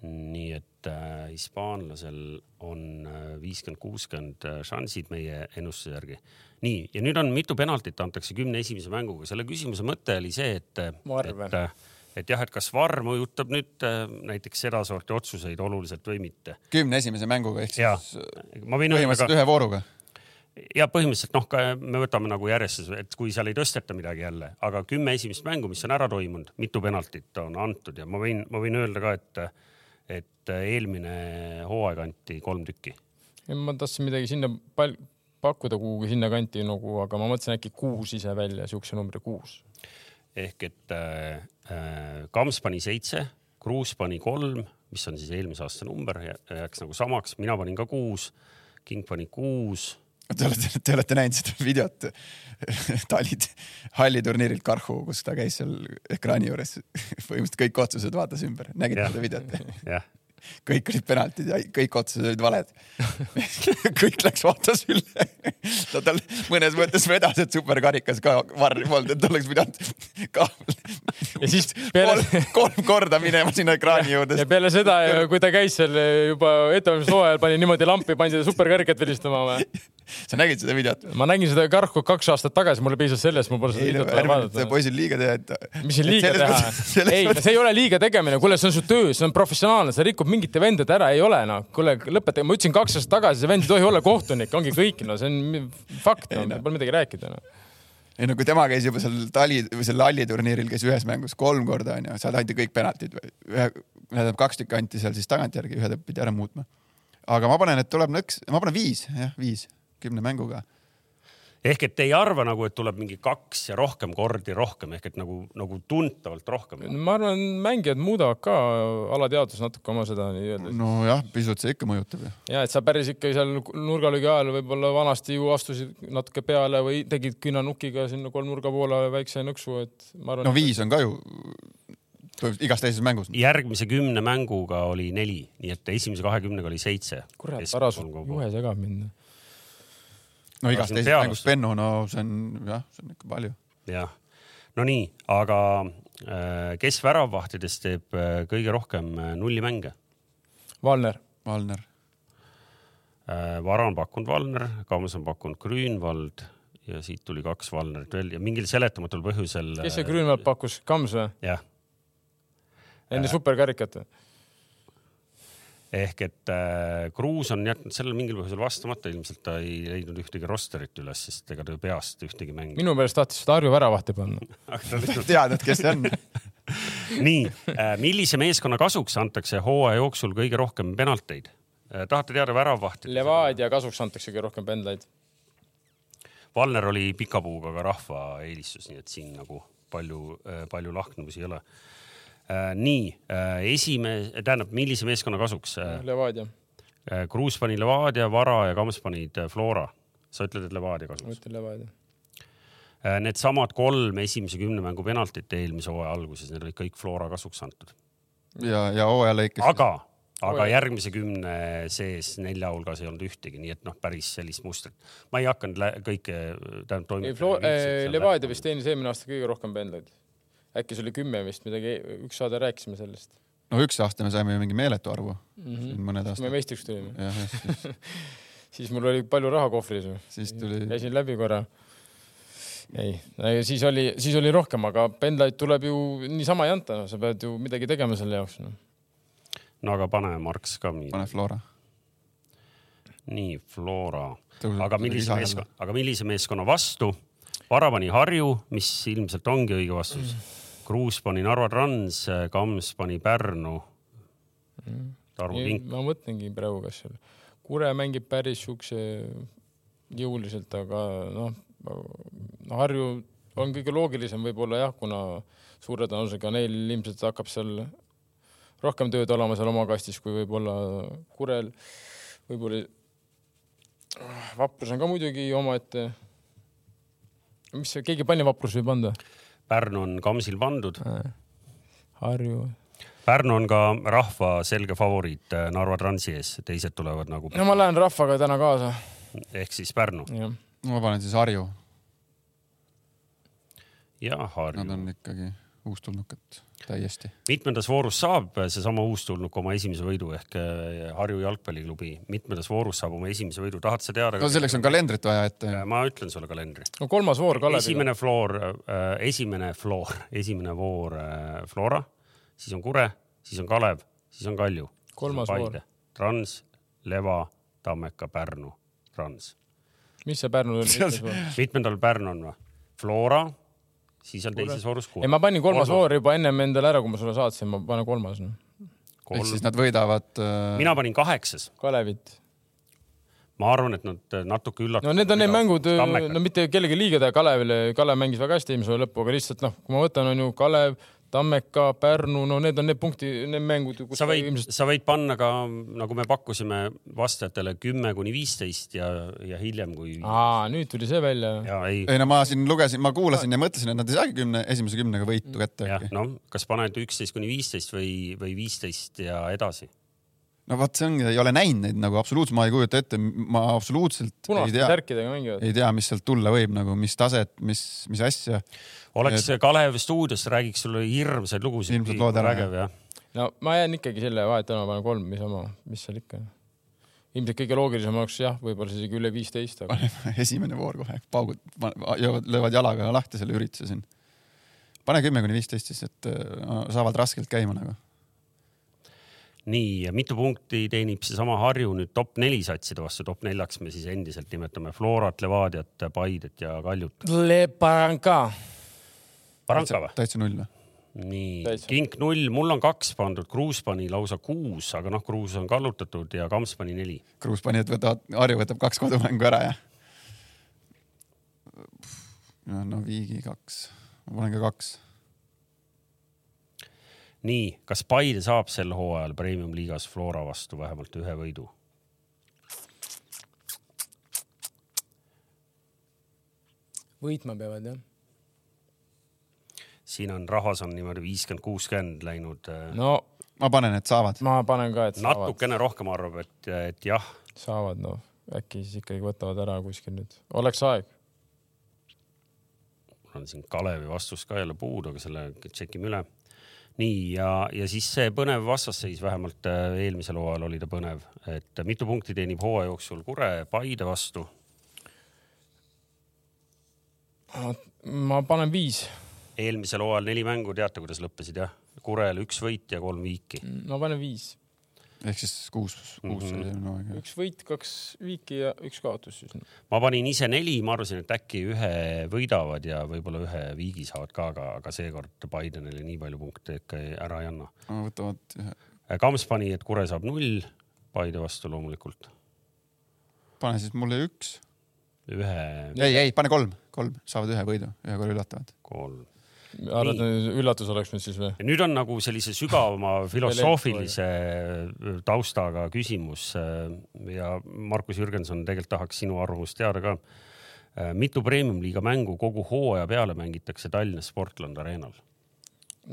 nii et äh, hispaanlasel on äh, viiskümmend, kuuskümmend äh, šansid meie ennustuse järgi. nii, ja nüüd on mitu penaltit antakse kümne esimese mänguga, selle küsimuse mõte oli see, et, Varve. et, et jah, et kas VAR mõjutab nüüd äh, näiteks sedasorti otsuseid oluliselt või mitte. kümne esimese mänguga ehk siis ma võin öelda põhimõtteliselt ka, ühe vooruga. Ja põhimõtteliselt noh, ka me võtame nagu järjest, et kui seal ei tõsteta midagi jälle, aga kümme esimest mängu, mis on ära toimunud, mitu penaltit on antud ja ma võin, ma võin öelda ka, et, et eelmine hooaeg anti kolm tükki. ma tahtsin midagi sinna pal-, pakkuda kuhugi sinnakanti nagu, aga ma mõtlesin äkki kuus ise välja, siukse numbri kuus. ehk et äh, äh, Kams pani seitse, Kruus pani kolm, mis on siis eelmise aasta number, jääks nagu samaks, mina panin ka kuus, King pani kuus Te olete, te olete näinud seda videot Talid halliturniirilt Karhu, kus ta käis seal ekraani juures. põhimõtteliselt kõik otsused vaatas ümber, nägite seda videot? kõik olid penaltid ja kõik otsused olid valed. kõik läks vaatas üle. ta tal mõnes mõttes vedas, et superkarikas ka varri polnud, et oleks pidanud ka ja siis peale kolm, kolm korda minema sinna ekraani juurde ja. peale seda, kui ta käis seal juba ettevalmistushooajal, pani niimoodi lampi, pandi seda superkarikat vilistama või? sa nägid seda videot? ma nägin seda Karhu kaks aastat tagasi, mulle piisas sellest, mul pole seda videot vaja vaadata. poisil liiga teha, et. mis siin liiga teha? ei, see ei ole liiga tegemine, kuule, see on su töö, see on professionaalne, sa rikud mingite vendade ära, ei ole noh, kuule lõpeta, ma ütlesin kaks aastat tagasi, see vend ei tohi olla kohtunik, ongi kõik, no see on fakt, no no. pole midagi rääkida no.. ei no kui tema käis juba seal tali või seal Alli turniiril käis ühes mängus kolm korda onju, seal anti kõik penaltid, ühe, tähendab kaks tükki anti seal siis tagantjärgi, ühe pidi ära muutma. aga ma panen, et tuleb nõks, ma panen viis, jah, viis kümne mänguga. ehk et ei arva nagu, et tuleb mingi kaks ja rohkem kordi rohkem ehk et nagu, nagu tuntavalt rohkem. ma arvan, mängijad muudavad ka alateadvus natuke oma seda nii-öelda. nojah, pisut see ikka mõjutab ju. ja et sa päris ikka seal nurgalöögi ajal võib-olla vanasti ju astusid natuke peale või tegid künnanukiga sinna kolmnurga poole väikse nõksu, et ma arvan. no viis on ka ju igas teises mängus. järgmise kümne mänguga oli neli, nii et esimese kahekümnega oli seitse. kurat, ära su juhe segab mind. No igast teisest mängust Benno, no see on jah, see on ikka palju. jah, no nii, aga äh, kes väravvahtidest teeb äh, kõige rohkem äh, nullimänge? Valner, Valner, Vara on pakkunud Valner, Kams on pakkunud Grünwald ja siit tuli kaks Valnerit veel ja mingil seletamatul põhjusel. kes see Grünwald pakkus, Kams või? jah, enne superkarikat või? Ehk et äh, Kruus on jätnud sellele mingil põhjusel vastamata, ilmselt ta ei leidnud ühtegi rosterit üles, sest ega ta ju peast ühtegi mängi. minu meelest tahtis seda Harju väravahti panna. tead, et kes see on? nii, millise meeskonna kasuks antakse hooaja jooksul kõige rohkem penalteid? tahate teada väravvahti? Levadia kasuks antakse kõige rohkem pendlaid. Valner oli pika puuga ka rahva eelistus, nii et siin nagu palju, palju lahknevusi ei ole. nii, esimene, tähendab, millise meeskonna kasuks? Levadia, Kruus pani Levadia, Vara ja Kams panid Flora. sa ütled, et Levadia ma kasuks? ütlen Levadia. Needsamad kolm esimese kümne mängu penaltit eelmise hooaja alguses, need olid kõik Flora kasuks antud. ja, ja hooaja lõikes. aga, aga Oi. järgmise kümne sees nelja hulgas ei olnud ühtegi, nii et noh, päris sellist mustrit. ma ei hakanud kõike, tähendab ei, Flo-, Levadia vist teenis eelmine aasta kõige rohkem pendlaid. Äkki see oli kümme vist midagi, üks saade rääkisime sellest no üks aasta me saime ju mingi meeletu arvu mm. -hmm. mõned me aastad. meistriks tulime, siis, siis mul oli palju raha kohvris. siis tuli, käisin läbi korra. ei, siis oli, siis oli rohkem, aga pendlaid tuleb ju niisama ei anta, no sa pead ju midagi tegema selle jaoks no.. no aga pane Marks ka pane Flora. nii, Flora. aga millise meeskonna, aga millise meeskonna vastu? Vara pani Harju, mis ilmselt ongi õige vastus. Kruus pani Narva Trans, Kams pani Pärnu. Tarmo Kink, ma mõtlengi praegu, kas seal Kure mängib päris siukse jõuliselt, aga noh, Harju on kõige loogilisem võib-olla jah, kuna suure tõenäosusega neil ilmselt hakkab seal rohkem tööd olema seal oma kastis, kui võib-olla Kurel, võib-olla Vaprus on ka muidugi omaette. mis keegi pani Vaprus võib anda? Pärnu on Kamsil pandud. Harju. Pärnu on ka rahva selge favoriit äh, Narva Transi ees, teised tulevad nagu no ma lähen rahvaga täna kaasa, ehk siis Pärnu. Ma panen siis Harju, ja nad Harju. on ikkagi uustulnukad täiesti. mitmendas voorus saab seesama uustulnuk oma esimese võidu ehk äh, Harju jalgpalliklubi, mitmendas voorus saab oma esimese võidu, tahad sa teada? no selleks on kalendrit vaja ette. ma ütlen sulle kalendri. no kolmas voor Kaleviga. esimene floor äh,, esimene floor, esimene voor äh, Flora, siis on Kure, siis on Kalev, siis on Kalju. Kolmas voor.. Trans, Leva, Tammeka, Pärnu, Trans. mis see Pärnu oli? mitmendal Pärnu on või? Flora, siis on teises voorus ei, Kure. ma panin kolmas Kolmas. voor juba ennem endale ära, kui ma sulle saatsin, ma panen kolmas no.. ehk siis nad võidavad äh,. mina panin kaheksas, Kalevit. ma arvan, et nad natuke üllatuvad. no need on need mängud, no mitte kellegi liiga teha Kalevile, Kalev mängis väga hästi eelmise hooaja lõppu, aga lihtsalt noh, kui ma võtan, on ju Kalev, Tammeka, Pärnu, no need on need punkti, need mängud, kus sa võid, ilmselt sa võid panna ka nagu me pakkusime vastajatele kümme kuni viisteist ja, ja hiljem kui. aa, nüüd tuli see välja. ja ei, ei no ma siin lugesin, ma kuulasin ja mõtlesin, et nad ei saagi kümne, esimese kümnega võitu kätte jah noh, kas paned üksteist kuni viisteist või, või viisteist ja edasi. No vot, see ongi, ei ole näinud neid nagu absoluutselt, ma ei kujuta ette, ma absoluutselt ei punaste tea, särkidega mängivad. ei tea, mis sealt tulla võib nagu, mis taset, mis, mis asja. oleks Kalev stuudios, räägiks sulle hirmsaid lugusid. Ilmselt lood ära, vägev jah. no ma jään ikkagi selle vahet täna panen kolm, niisama, mis seal ikka. ilmselt kõige loogilisem oleks jah, võib-olla isegi üle viisteist, aga esimene voor kohe, paugud, löövad jalaga lahti selle ürituse siin. pane kümme kuni viisteist siis, et äh, saavad raskelt käima nagu. nii, ja mitu punkti teenib seesama Harju nüüd top neli satside vastu, top neljaks me siis endiselt nimetame Florat, Levadiat, Paidet ja Kaljut. Le Barranca. Baranka või? täitsa null või? nii kink null, mul on kaks pandud, Kruus pani lausa kuus, aga noh, Kruus on kallutatud ja Kams pani neli. Kruus pani, et võtavad, Harju võtab kaks kodumängu ära ja. no, no Viigi kaks, ma panen ka kaks. nii, kas Paide saab sel hooajal premium-liigas Flora vastu vähemalt ühe võidu? võitma peavad jah. siin on rahvas on niimoodi viiskümmend, kuuskümmend läinud äh, no,. no ma panen, et saavad. ma panen ka, et saavad, natukene rohkem arvab, et, et jah, saavad noh. äkki siis ikkagi võtavad ära kuskil nüüd, oleks aeg. mul on siin Kalevi vastus ka jälle puudu, aga selle tšekime üle. Nii ja, ja siis see põnev vastasseis, vähemalt äh, eelmisel hooajal oli ta põnev, et mitu punkti teenib hooaja jooksul Kure Paide vastu. ma panen viis, eelmisel hooajal neli mängu, teate, kuidas lõppesid jah? Kurel üks võit ja kolm viiki. ma panen viis, ehk siis kuus, kuus Mhm. oli no, aeg. üks võit, kaks viiki ja üks kaotus siis. ma panin ise neli, ma arvasin, et äkki ühe võidavad ja võib-olla ühe viigi saavad ka, aga, aga seekord Paide neile nii palju punkte ikka ei- ära ei anna. võtavad ühe, Kams pani, et Kure saab null Paide vastu loomulikult. pane siis mulle üks. ühe, ei, ei pane kolm, kolm, saavad ühe võidu, ühe korra üllatavad. kolm. arvad, üllatus oleks nüüd siis või? nüüd on nagu sellise sügavama filosoofilise taustaga küsimus ja Markus Jürgenson tegelikult tahaks sinu arvamust teada ka. mitu premium-liiga mängu kogu hooaja peale mängitakse Tallinna Sportland Arenal?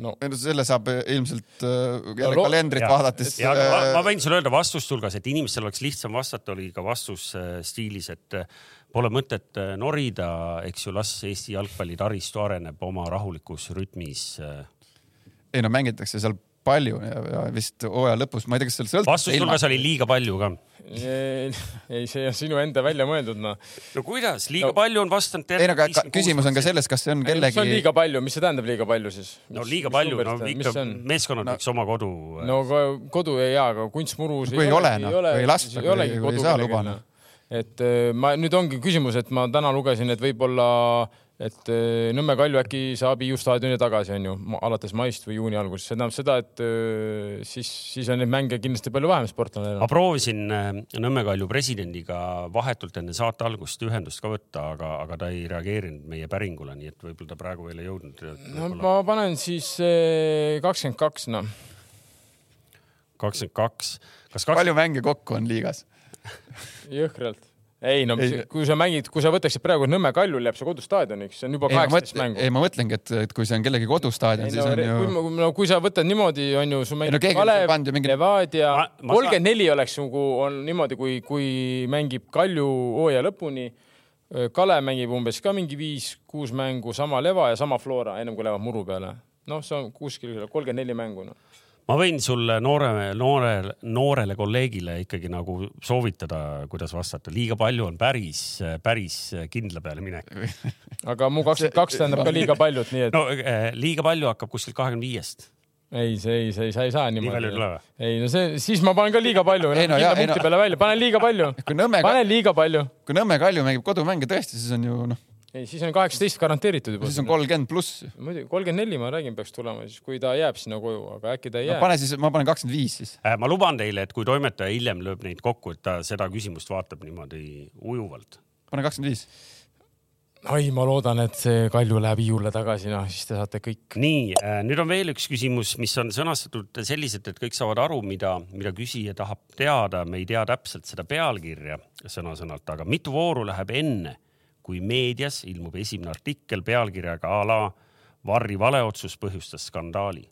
no selle saab ilmselt äh, jälle ro- kalendrit ja- vaadates. ma, ma võin sulle öelda vastuste hulgas, et inimestel oleks lihtsam vastata, oli ka vastus äh, stiilis, et äh, pole mõtet äh, norida, eks ju, las Eesti jalgpallitaristu areneb oma rahulikus rütmis. äh. ei no mängitakse seal palju ja, ja vist hooaja lõpus, ma ei tea, kas seal sõltub. vastuste hulgas oli liiga palju ka. ei, see on sinu enda välja mõeldud, noh. no kuidas, liiga No- palju on vastanud. ei no aga küsimus on ka selles, kas see on see on kellegi, liiga palju, mis see tähendab liiga palju siis? no liiga palju, no ikka meeskonnad No- võiks oma kodu. no aga kodu ei jaa, aga kunstmurus Kui ei ole, noh, kui ei lasta, kui- ei saa lubada. Et äh, ma nüüd ongi küsimus, et ma täna lugesin, et võib-olla, et äh, Nõmme Kalju äkki saab Hiiu staadioni tagasi, onju, alates maist või juuni algusest, see tähendab seda, et äh, siis, siis on neid mänge kindlasti palju vähem sportlane ma. proovisin Nõmme Kalju presidendiga vahetult enne saate algust ühendust ka võtta, aga, aga ta ei reageerinud meie päringule, nii et võib-olla ta praegu veel ei jõudnud. no ma panen siis kakskümmend kaks, noh. kakskümmend kaks, kas palju kakskümmend, mänge kokku on liigas? jõhkralt. ei no Ei. kui sa mängid, kui sa võtaksid praegu Nõmme Kaljul jääb see kodustaadioniks, see on juba kaheksateist mängu ei, ma mõtlengi, et, et kui see on kellegi kodustaadion, siis no, on ju kui, no kui sa võtad niimoodi, on ju, su no mängib on Kalev mingi-, Levadia kolmkümmend neli oleks nagu on niimoodi, kui, kui mängib Kalju hooaja lõpuni. Kalev mängib umbes ka mingi viis-kuus mängu, sama Leva ja sama Flora, ennem kui lähevad muru peale. noh, see on kuskil kolmkümmend neli mängu no.. Ma võin sulle noore, noorele, noorele kolleegile ikkagi nagu soovitada, kuidas vastata, liiga palju on päris, päris kindla peale minek. aga mu kakskümmend kaks tähendab ka liiga paljut, nii et no eh, liiga palju hakkab kuskilt kahekümne viiest. ei, see ei, see ei, sa ei saa nii palju ei niimoodi tule. või? ei no see, siis ma panen ka liiga palju, Ei no jaa, ei no- peale välja, panen liiga palju, panen liiga palju. kui Nõmme Kalju mängib kodumänge tõesti, siis on ju noh, ei, siis on kaheksateist garanteeritud juba. siis on kolmkümmend pluss. muidugi kolmkümmend neli, ma räägin, peaks tulema siis, kui ta jääb sinna koju, aga äkki ta ei no jää. pane siis, ma panen kakskümmend viis siis. Äh, ma luban teile, et kui toimetaja hiljem lööb neid kokku, et ta seda küsimust vaatab niimoodi ujuvalt. pane kakskümmend viis. oi, ma loodan, et see Kalju läheb Hiiule tagasi, noh siis te saate kõik. nii, nüüd on veel üks küsimus, mis on sõnastatud selliselt, et kõik saavad aru, mida, mida küsija tahab teada, me ei tea täpselt seda pealkirja sõna-sõnalt, aga mitu vooru läheb enne, kui meedias ilmub esimene artikkel pealkirjaga a la Varri valeotsus põhjustas skandaali.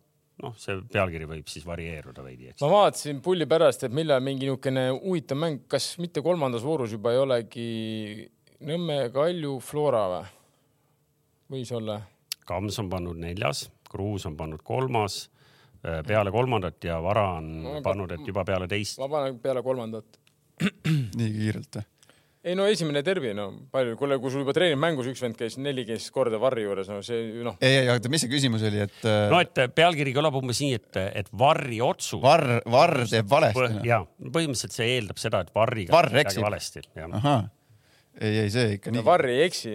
noh, see pealkiri võib siis varieeruda veidi, eks ma. vaatasin pulli pärast, et millal mingi niisugune huvitav mäng, kas mitte kolmandas voorus juba ei olegi Nõmme Kalju Flora või? võis olla. Kams on pannud neljas, Kruus on pannud kolmas, peale kolmandat ja Vara on aga- pannud, et juba peale teist. ma panen peale kolmandat. nii kiirelt või? Ei no esimene derbi, no palju, kuule, kui sul juba treenib mängus üks vend käis neliteist korda Varri juures, no see noh, ei, ei, oota, mis see küsimus oli, et äh, no et pealkiri kõlab umbes nii, et, et Varri otsus. Varr, Varr teeb valesti noh. ja põhimõtteliselt see eeldab seda, et Varriga Varr tehti midagi eksib. valesti. ahah, ei, ei see ikka nii. Varri ei eksi.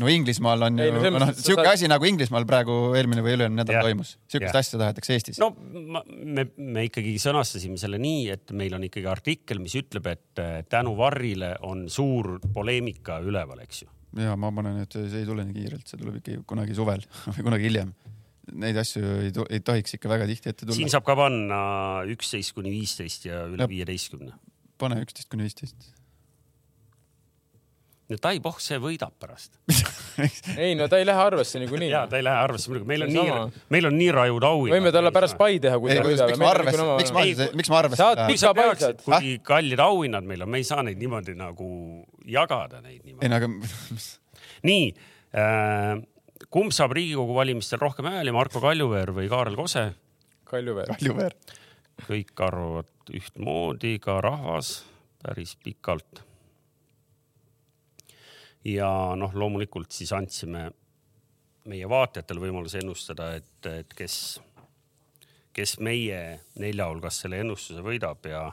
No Inglismaal on Ei, ju no noh, mõttes, et siuke sa- asi nagu Inglismaal praegu eelmine või üle-eelmine nädal Jah. toimus, siukest Jah. asja tahetakse Eestis. no ma, me, me ikkagi sõnastasime selle nii, et meil on ikkagi artikkel, mis ütleb, et eh, tänu Varrile on suur poleemika üleval, eks ju. ja ma panen, et see ei tule nii kiirelt, see tuleb ikka kunagi suvel või kunagi hiljem. Neid asju ei, to- ei tohiks ikka väga tihti ette siin tulla. saab ka panna üksteist kuni viisteist ja üle viieteistkümne. pane üksteist kuni viisteist. No Tai Pohh, see võidab pärast. ei no ta ei lähe arvesse niikuinii. ja ta ei lähe arvesse muidugi, meil on on nii sama., meil on nii rajud auhinnad. võime talle pärast pai teha, kui ei ta, miks ma arvestasin, miks ma Ei,, miks ma Saad arvestasin? miks sa Pika peaksid, paisad. kui kallid auhinnad meil on, me ei saa neid niimoodi nagu jagada neid ei niimoodi. no aga nii äh,, kumb saab Riigikogu valimistel rohkem hääli, Marko Kaljuveer või Kaarel Kose? Kaljuveer. Kaljuveer. kõik arvavad ühtmoodi, ka rahvas päris pikalt. Ja noh, loomulikult siis andsime meie vaatajatele võimaluse ennustada, et, et kes, kes meie nelja hulgas selle ennustuse võidab ja,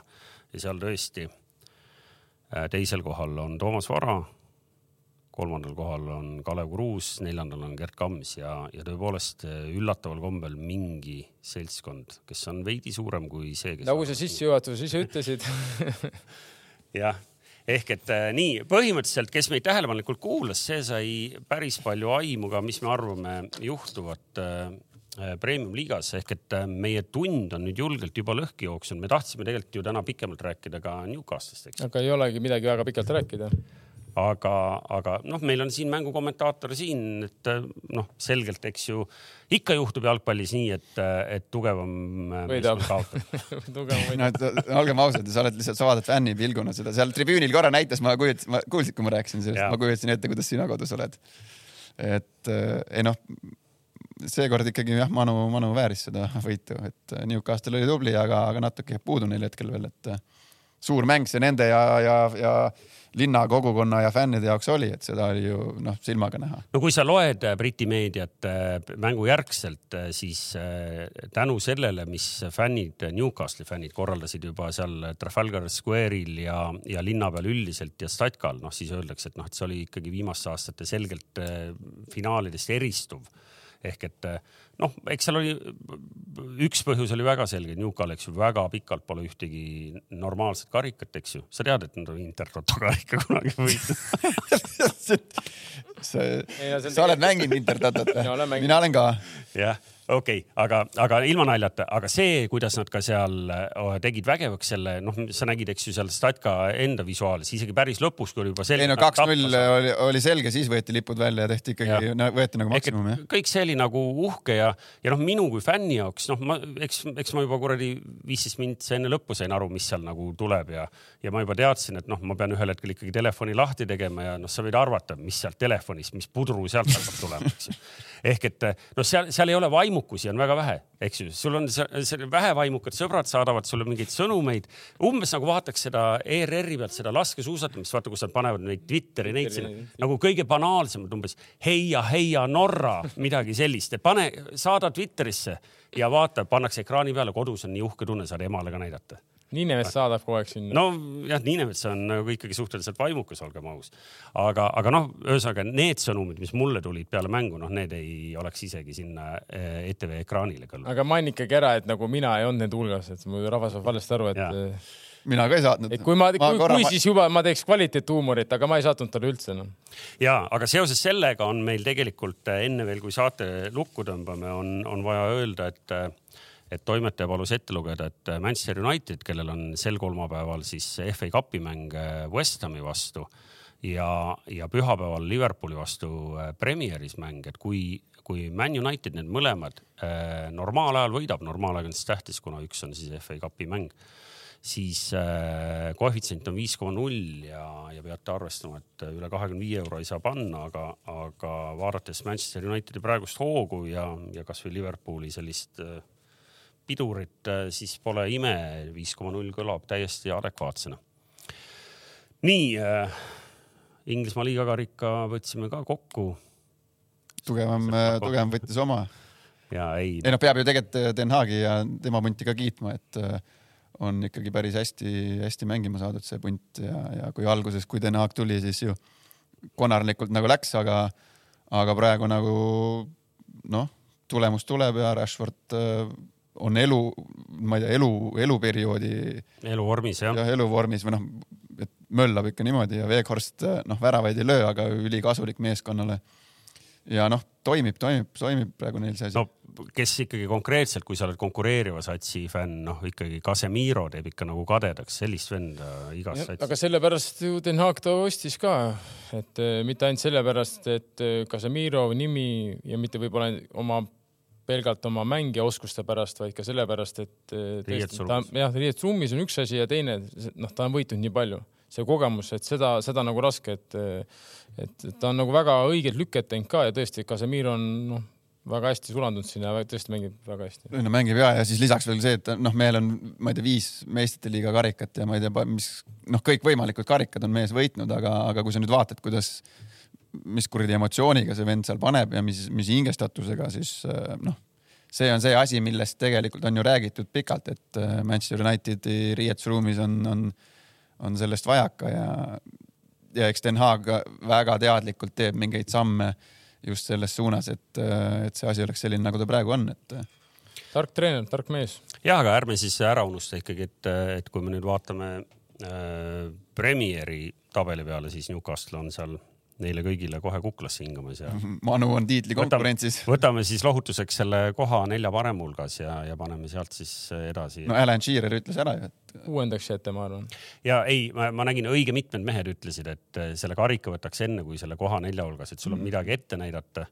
ja seal tõesti äh, teisel kohal on Toomas Vara, kolmandal kohal on Kalev Kruus, neljandal on Gerd Kams ja, ja tõepoolest äh, üllataval kombel mingi seltskond, kes on veidi suurem kui see, kes nagu sa sissejuhatuses ise ütlesid. jah, ehk et äh, nii põhimõtteliselt, kes meid tähelepanelikult kuulas, see sai päris palju aimu ka, mis me arvame juhtuvat äh, äh, premium-liigas ehk et meie tund on nüüd julgelt juba lõhki jooksnud, me tahtsime tegelikult ju täna pikemalt rääkida ka Newcastist, eks. aga ei olegi midagi väga pikalt rääkida. aga, aga noh, meil on siin mängukommentaator siin, et äh, noh, selgelt, eks ju ikka juhtub jalgpallis nii, et, et tugevam äh, Võidab. meeskond kaotab. tugevam võit. no et olgem ausad, sa oled lihtsalt, sa vaatad fännipilguna seda seal tribüünil korra näitas, ma kujutasin, ma kuulsid, kui ma rääkisin sellest ma kujutasin ette, kuidas sina kodus oled. et äh, ei noh, seekord ikkagi jah, Manu, Manu vääris seda võitu, et äh, Newcastle oli tubli, aga, aga natuke jääb puudu neil hetkel veel, et äh, suur mäng see nende ja, ja, ja linna kogukonna ja fännide jaoks oli, et seda oli ju noh, silmaga näha. no kui sa loed äh, Briti meediat äh, mängu järgselt, siis äh, tänu sellele, mis fännid, Newcastle'i fännid korraldasid juba seal Trafalgar Square'il ja, ja linna peal üldiselt ja Statkal, noh siis öeldakse, et noh, et see oli ikkagi viimaste aastate selgelt äh, finaalidest eristuv ehk et äh, noh, eks seal oli, üks põhjus oli väga selge, Newcal, eks ju, väga pikalt pole ühtegi normaalset karikat, eks ju. sa tead, et nad on Intertoto karika kunagi võitnud sa sa oled mänginud Intertotot või? mina olen ka. jah, okei okay., aga, aga ilma naljata, aga see, kuidas nad ka seal äh, tegid vägevaks selle, noh, sa nägid, eks ju seal Statka enda visuaalis, isegi päris lõpus, kui oli juba selge. ei no kaks-null oli, oli selge, siis võeti lipud välja ja tehti ikkagi, võeti nagu maksimum jah kõik see oli nagu uhke ja, ja noh, minu kui fänni jaoks, noh, ma, eks, eks ma juba kuradi viisteist minutit enne lõppu sain aru, mis seal nagu tuleb ja, ja ma juba teadsin, et noh, ma pean ühel hetkel ikkagi telefoni lahti tegema ja noh, sa võid arvata, mis sealt telefonist, mis pudru sealt hakkab tulema, eks ju. Ehk et noh, seal, seal ei ole vaimukusi on väga vähe, eks ju, sul on see, see vähe vaimukad sõbrad saadavad sulle mingeid sõnumeid, umbes nagu vaataks seda ERR-i pealt seda laskesuusatamist, vaata, kus nad panevad neid Twitteri neid sinna nagu kõige banaalsemad umbes. Heia, heia Norra, midagi sellist, et pane, saada Twitterisse ja vaata, pannakse ekraani peale, kodus on nii uhke tunne, saad emale ka näidata. Niinemets saadab kogu aeg sinna. nojah, Niinemets on nagu ikkagi suhteliselt vaimukas, olgem aus. aga, aga noh, ühesõnaga need sõnumid, mis mulle tulid peale mängu, noh, need ei oleks isegi sinna eh, ETV ekraanile kõlanud. aga mainin ikkagi ära, et nagu mina ei olnud nende hulgas, et muidu rahvas saab valesti aru, et Jaa. mina ka ei saatnud. et kui ma, ma, kui, kui siis juba ma teeks kvaliteethuumorit, aga ma ei saatnud talle üldse enam. ja, aga seoses sellega on meil tegelikult eh, enne veel, kui saate lukku tõmbame, on, on vaja öelda, et, et toimetaja palus ette lugeda, et Manchester United, kellel on sel kolmapäeval siis FA Cupi mäng eh, West Hami vastu ja, ja pühapäeval Liverpooli vastu eh, Premieris mäng, et kui, kui Man United need mõlemad eh, normaalajal võidab, nomaalaeg on siis tähtis, kuna üks on siis FA Cupi mäng siis äh, koefitsient on viis koma null ja, ja peate arvestama, et üle kahekümne viie euro ei saa panna, aga, aga vaadates Manchester Unitedi praegust hoogu ja, ja kasvõi Liverpooli sellist äh, pidurit, siis pole ime, viis koma null kõlab täiesti adekvaatsena. nii äh,, Inglismaa liigakarika võtsime ka kokku tugevam, tugevam võttis oma. ja ei, ei noh, peab ju tegelikult Den Haagi ja tema punti ka kiitma, et äh, on ikkagi päris hästi-hästi mängima saadud see punt ja, ja kui alguses, kui Den Haag tuli, siis ju konarlikult nagu läks, aga, aga praegu nagu noh, tulemus tuleb ja Rashford äh, on elu, ma ei tea, elu, eluperioodi eluvormis jah ja. jah, eluvormis või noh, et möllab ikka niimoodi ja Weghorst noh, väravaid ei löö, aga ülikasulik meeskonnale. ja noh, toimib, toimib, toimib praegu neil see asi no kes ikkagi konkreetselt, kui sa oled konkureeriva satsi fänn, noh ikkagi Casemiro teeb ikka nagu kadedaks, sellist venda igas satsis. aga sellepärast ju Den Haag ta ostis ka, et eh, mitte ainult sellepärast, et eh, Casemiro nimi ja mitte võib-olla oma pelgalt oma mängija-oskuste pärast, vaid ka sellepärast, et eh, tõesti, ta Riietusruumis. jah, riietusruumis on üks asi ja teine, noh, ta on võitnud nii palju, see kogemus, et seda, seda nagu raske, et et et ta on nagu väga õiget lüket teinud ka ja tõesti, Casemiro on noh, väga hästi sulandunud sinna ja tõesti mängib väga hästi. no mängib ja, ja siis lisaks veel see, et noh, mehel on, ma ei tea, viis meistrite liiga karikat ja ma ei tea, mis noh, kõikvõimalikud karikad on mees võitnud, aga, aga kui sa nüüd vaatad, kuidas, mis kuradi emotsiooniga see vend seal paneb ja mis, mis hingestatusega, siis äh, noh, see on see asi, millest tegelikult on ju räägitud pikalt, et äh, Manchester Unitedi riietusruumis on, on, on sellest vajaka ja, ja eks Den Haag väga teadlikult teeb mingeid samme just selles suunas, et, et see asi oleks selline, nagu ta praegu on, et tark treener, tark mees. ja, aga ärme siis ära unusta ikkagi, et, et kui me nüüd vaatame äh, Premieri tabeli peale, siis Newcastle on seal neile kõigile kohe kuklasse hingamas ja Manu on tiitli konkurentsis. võtame siis lohutuseks selle koha nelja parema hulgas ja, ja paneme sealt siis edasi. no Alan Shearer ütles ära ju, et uuendaks jääte, ma arvan. ja ei, ma nägin, õige mitmed mehed ütlesid, et selle karika võtaks enne kui selle koha nelja hulgas, et sul on midagi ette näidata.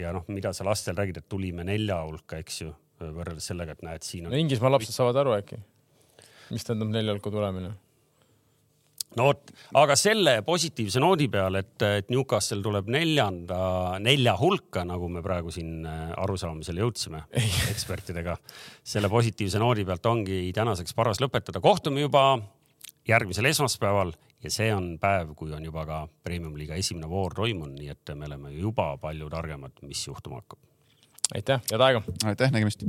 ja noh, mida sa lastel räägid, et tulime nelja hulka, eks ju, võrreldes sellega, et näed, siin on no Inglismaa lapsed saavad aru äkki, mis tähendab nelja hulka tulemine no vot, aga selle positiivse noodi peal, et, et Newcastle tuleb neljanda, nelja hulka, nagu me praegu siin äh, arusaamisele jõudsime ekspertidega. selle positiivse noodi pealt ongi tänaseks paras lõpetada. kohtume juba järgmisel esmaspäeval ja see on päev, kui on juba ka Premium-liiga esimene voor toimunud, nii et me oleme juba palju targemad, mis juhtuma hakkab. aitäh, head aega! aitäh, nägemist!